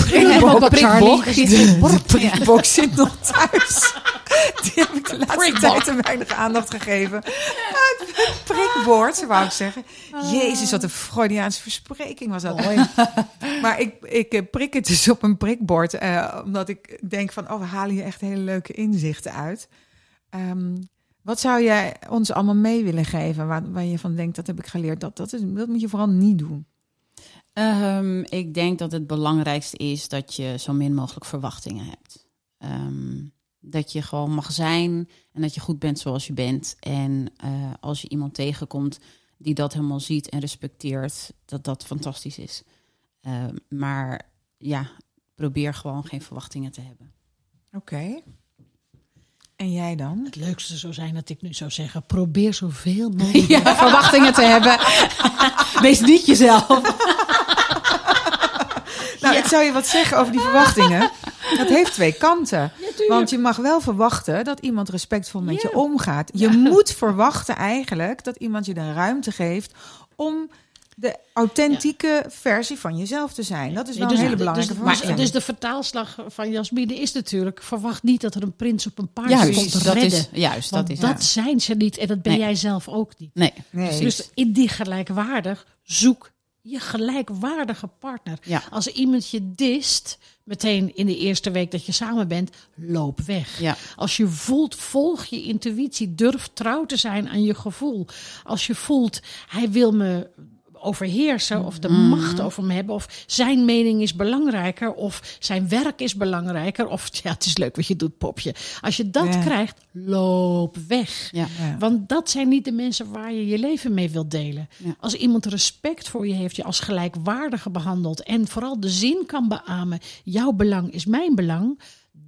prikbok. De prikbok zit nog thuis. [LAUGHS] [LAUGHS] Die heb ik de laatste tijd te weinig aandacht gegeven. Ah, Het prikbord, wou ik zeggen. Jezus, wat een Freudiaanse verspreking was dat. Maar ik, ik eh, prik het dus op een prikbord. eh, omdat ik denk van, oh, we halen hier echt hele leuke inzichten uit. Ehm, wat zou jij ons allemaal mee willen geven? Waar, waar je van denkt, dat heb ik geleerd. Dat, dat, is, dat moet je vooral niet doen. Ehm, ik denk dat het belangrijkste is dat je zo min mogelijk verwachtingen hebt. Ehm, dat je gewoon mag zijn en dat je goed bent zoals je bent. En eh, als je iemand tegenkomt die dat helemaal ziet en respecteert, dat dat fantastisch is. Ehm, maar ja, probeer gewoon geen verwachtingen te hebben. Oké. En jij dan? Het leukste zou zijn dat ik nu zou zeggen: probeer zoveel [LAUGHS] mogelijk. Ja, verwachtingen te hebben. [LAUGHS] Wees niet jezelf. Nou, ik zou je wat zeggen over die verwachtingen. Dat heeft twee kanten. Want je mag wel verwachten dat iemand respectvol met je omgaat. Je moet verwachten eigenlijk dat iemand je de ruimte geeft om de authentieke versie van jezelf te zijn. Dat is wel dus, een hele dus- belangrijke dus, verwachting. dus de vertaalslag van Jasmine is natuurlijk: verwacht niet dat er een prins op een paard Juist, komt dat redden. is, juist, dat is dat zijn ze niet en dat ben Nee. jij zelf ook niet. Nee, Nee. Dus in die gelijkwaardig zoek je gelijkwaardige partner. Als iemand je dist, meteen in de eerste week dat je samen bent, loop weg. Ja. Als je voelt, volg je intuïtie. Durf trouw te zijn aan je gevoel. Als je voelt, hij wil me overheersen of de Mhm. macht over me hebben of zijn mening is belangrijker of zijn werk is belangrijker of ja het is leuk wat je doet popje als je dat Ja. krijgt loop weg ja. Ja. want dat zijn niet de mensen waar je je leven mee wilt delen. Als iemand respect voor je heeft, je als gelijkwaardige behandelt en vooral de zin kan beamen, jouw belang is mijn belang,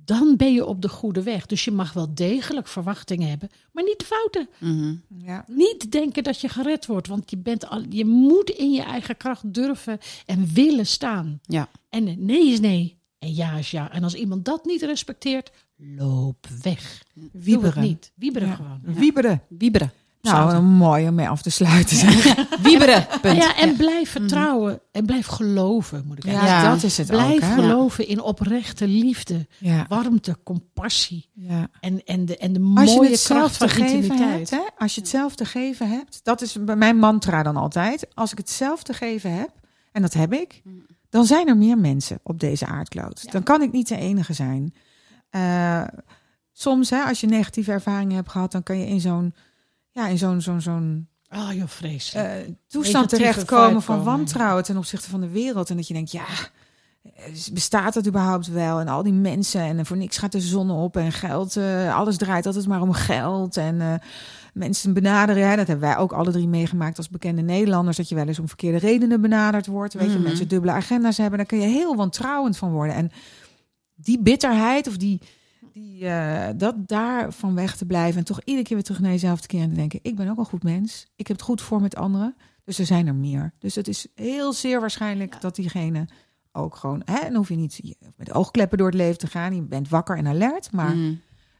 dan ben je op de goede weg. Dus je mag wel degelijk verwachtingen hebben, maar niet de fouten. Mhm. Ja. Niet denken dat je gered wordt, want je, bent al, je moet in je eigen kracht durven en willen staan. ja. En nee is nee en ja is ja. En als iemand dat niet respecteert, loop weg. Doe het Wieberen. niet. Wieberen Ja. gewoon. Wieberen. Wieberen. Nou, een mooi om mee af te sluiten. [LAUGHS] Wieberen. Punt. Ja, en blijf vertrouwen en blijf geloven, moet ik Ja, eigenlijk Ja. dat is het Blijf ook. Geloven in oprechte liefde, Ja. warmte, compassie Ja. en, en de, en de mooie kracht te van intimiteit. hebt, hè? als je het zelf te geven hebt, dat is bij mijn mantra dan altijd. Als ik het zelf te geven heb, en dat heb ik, dan zijn er meer mensen op deze aardkloot. Dan kan ik niet de enige zijn. Eh, soms, hè, als je negatieve ervaringen hebt gehad, dan kan je in zo'n ja, in zo'n zo'n zo'n joh, vreselijk. eh, toestand terechtkomen van wantrouwen ten opzichte van de wereld. En dat je denkt, ja, eh, bestaat dat überhaupt wel? En al die mensen en voor niks gaat de zon op en geld, eh, alles draait altijd maar om geld. En mensen benaderen. Hè, dat hebben wij ook alle drie meegemaakt als bekende Nederlanders. Dat je wel eens om verkeerde redenen benaderd wordt. Weet je, Mhm. mensen dubbele agenda's hebben. Daar kun je heel wantrouwend van worden. En die bitterheid of die, die, eh, dat daarvan weg te blijven. En toch iedere keer weer terug naar jezelf te keren en te denken. Ik ben ook een goed mens. Ik heb het goed voor met anderen. Dus er zijn er meer. Dus het is heel zeer waarschijnlijk dat diegene ook gewoon... Hè, dan hoef je niet met oogkleppen door het leven te gaan. Je bent wakker en alert. Maar Mhm.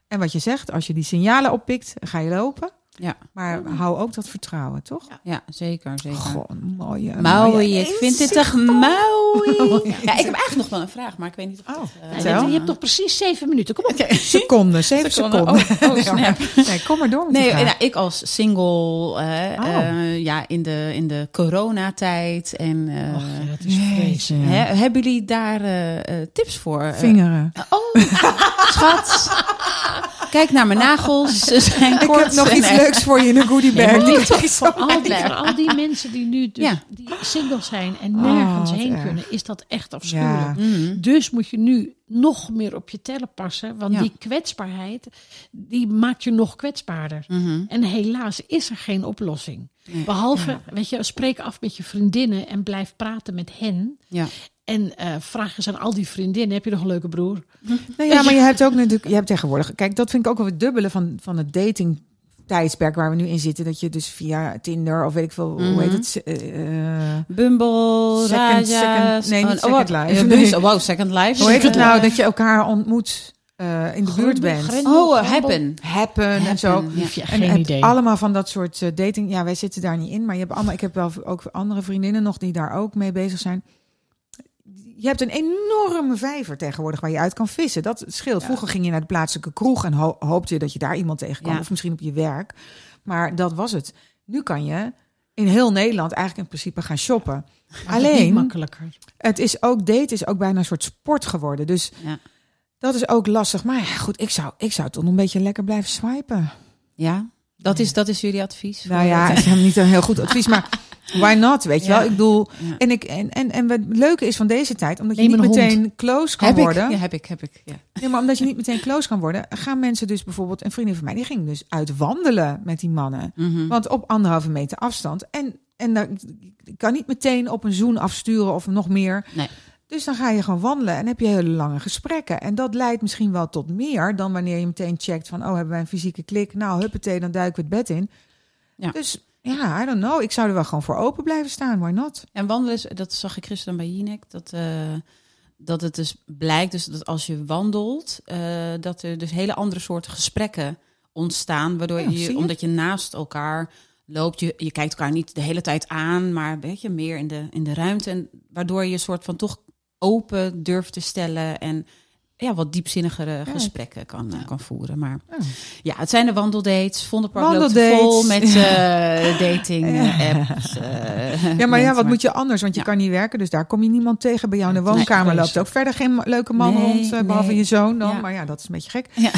en wat je zegt, als je die signalen oppikt, ga je lopen. Ja. Maar hou ook dat vertrouwen, toch? Ja, zeker, zeker. Een mooie. Mooi, mooie ik vind dit toch mooi. [LAUGHS] Ja, ik heb eigenlijk nog wel een vraag, maar ik weet niet of Oh, dat, eh, je, hebt nog precies zeven minuten. Kom op. Seconden, zeven seconden. Seconden. Oh, oh, snap. Nee, kom maar door. met Nee, nou, ik als single, eh, Oh. eh, ja, in de, in de coronatijd. En Och, ja, dat is vreselijk. hè, hebben jullie daar tips voor? Vingeren. oh, [LAUGHS] schat. Kijk naar mijn nagels. [LAUGHS] Ze zijn ik kort heb nog iets echt- leuks voor je in een goodiebag. Nee, ik Voor al, die, voor al die mensen die nu dus, Ja. die single zijn en nergens wat heen erg. kunnen, is dat echt afschuwelijk. Ja. Mhm. Dus moet je nu nog meer op je tellen passen. Want Ja. die kwetsbaarheid, die maakt je nog kwetsbaarder. Mhm. En helaas is er geen oplossing. Behalve, weet je, spreek af met je vriendinnen en blijf praten met hen. Ja. En eh, vraag eens aan al die vriendinnen, heb je nog een leuke broer? Nou ja, maar je hebt ook natuurlijk, je hebt tegenwoordig, kijk, dat vind ik ook wel het dubbele van, van het dating tijdsperk waar we nu in zitten. Dat je dus via Tinder of weet ik veel, Mhm. hoe heet het? eh, Bumble, Second- Raja. second- nee, niet oh, Second oh, Life. eh, Nee. Wow, Second Life. hoe heet het Eh, nou dat je elkaar ontmoet eh, in de buurt bent? Grendel, Oh. Happen. Happen en zo. Ja. En geen idee. allemaal van dat soort eh, dating. Ja, wij zitten daar niet in, maar je hebt allemaal. Ik heb wel ook andere vriendinnen nog die daar ook mee bezig zijn. Je hebt een enorme vijver tegenwoordig waar je uit kan vissen. Dat scheelt. Ja. Vroeger ging je naar de plaatselijke kroeg en ho- hoopte je dat je daar iemand tegenkwam. Ja. Of misschien op je werk. Maar dat was het. Nu kan je in heel Nederland eigenlijk in principe gaan shoppen. Alleen, makkelijker. het is ook date is ook bijna een soort sport geworden. Dus Ja. dat is ook lastig. Maar goed, ik zou, ik zou toch nog een beetje lekker blijven swipen. Ja, dat is, dat is jullie advies. Nou ja, het- is [LAUGHS] niet een heel goed advies, maar why not, weet je wel? Ik bedoel, en, ik, en, en, en wat het leuke is van deze tijd, omdat je Neem niet hond. meteen close kan heb ik, worden. ja, heb ik, heb ik. Ja. Nee, maar omdat je niet meteen close kan worden, gaan mensen dus bijvoorbeeld, een vriendin van mij, die ging dus uit wandelen met die mannen. Mhm. Want op anderhalve meter afstand. En, en dan ik kan niet meteen op een zoen afsturen of nog meer. Nee. Dus dan ga je gewoon wandelen en heb je hele lange gesprekken. En dat leidt misschien wel tot meer dan wanneer je meteen checkt van... oh, hebben wij een fysieke klik? Nou, huppatee, dan duiken we het bed in. Ja. Dus ja, I don't know. Ik zou er wel gewoon voor open blijven staan. Why not? En wandelen, is, dat zag ik gisteren bij Jinek, dat, eh, dat het dus blijkt dus dat als je wandelt, eh, dat er dus hele andere soorten gesprekken ontstaan, waardoor Ja, je, je? omdat je naast elkaar loopt, je, je kijkt elkaar niet de hele tijd aan, maar weet je, meer in de, in de ruimte, en waardoor je een soort van toch open durft te stellen en ja, wat diepzinnigere gesprekken kan, kan voeren. Maar Ja. ja, het zijn de wandeldates. Vondelpark loopt Wandeldates. vol met eh, dating eh, apps. [LAUGHS] eh, Ja, maar ja, wat moet je anders? Want je kan niet werken, dus daar kom je niemand tegen. Bij jou in de Nee, woonkamer loopt vreselijk. ook verder geen leuke man Nee, rond, eh, behalve nee. je zoon dan. Maar ja, dat is een beetje gek. Ja.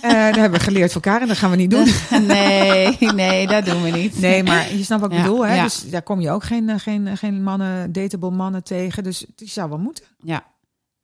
Daar hebben we geleerd van elkaar en dat gaan we niet doen. [LAUGHS] Nee, nee, dat doen we niet. Nee, maar je snapt wat ik bedoel, hè? Dus daar kom je ook geen, geen, geen mannen, dateable mannen tegen. Dus die zou wel moeten. Ja.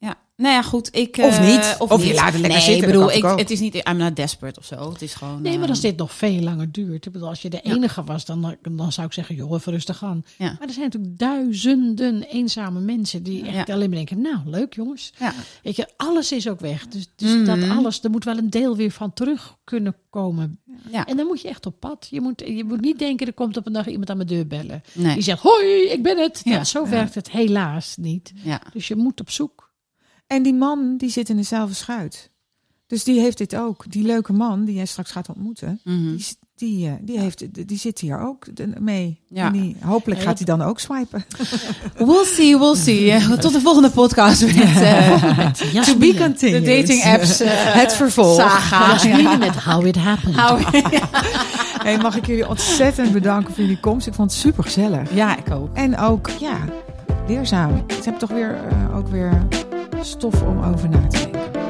Ja, nou ja, goed. Ik, Of eh, niet. Of je niet. laat het lekker nee, zitten, bedoel, ik, ook. het is niet, I'm not desperate of zo. Het is gewoon... Nee, maar eh, als dit nog veel langer duurt. Ik bedoel, als je de enige was, dan, dan zou ik zeggen, joh, even rustig aan. Ja. Maar er zijn natuurlijk duizenden eenzame mensen die echt alleen maar denken, nou, leuk jongens. Ja. Weet je, alles is ook weg. Dus, dus Mhm. dat alles, er moet wel een deel weer van terug kunnen komen. Ja. En dan moet je echt op pad. Je moet, je moet niet denken, er komt op een dag iemand aan mijn deur bellen. Nee. Die zegt, hoi, ik ben het. Ja. Nou, zo werkt het helaas niet. Ja. Dus je moet op zoek. En die man, die zit in dezelfde schuit. Dus die heeft dit ook. Die leuke man die jij straks gaat ontmoeten, Mhm. die, die, eh, die, heeft, die zit hier ook mee. Ja. En die, hopelijk gaat hij dan ook swipen. [LAUGHS] We'll see, we'll see. Eh, Tot de volgende podcast met eh, To be continued. de dating apps. eh, Het vervolg. Saga. Met How It Happened. [LAUGHS] Hey, mag ik jullie ontzettend bedanken voor jullie komst. Ik vond het super gezellig. Ja, ik ook. En ook, ja, leerzaam. Ze hebben toch weer, ook weer stof om over na te denken.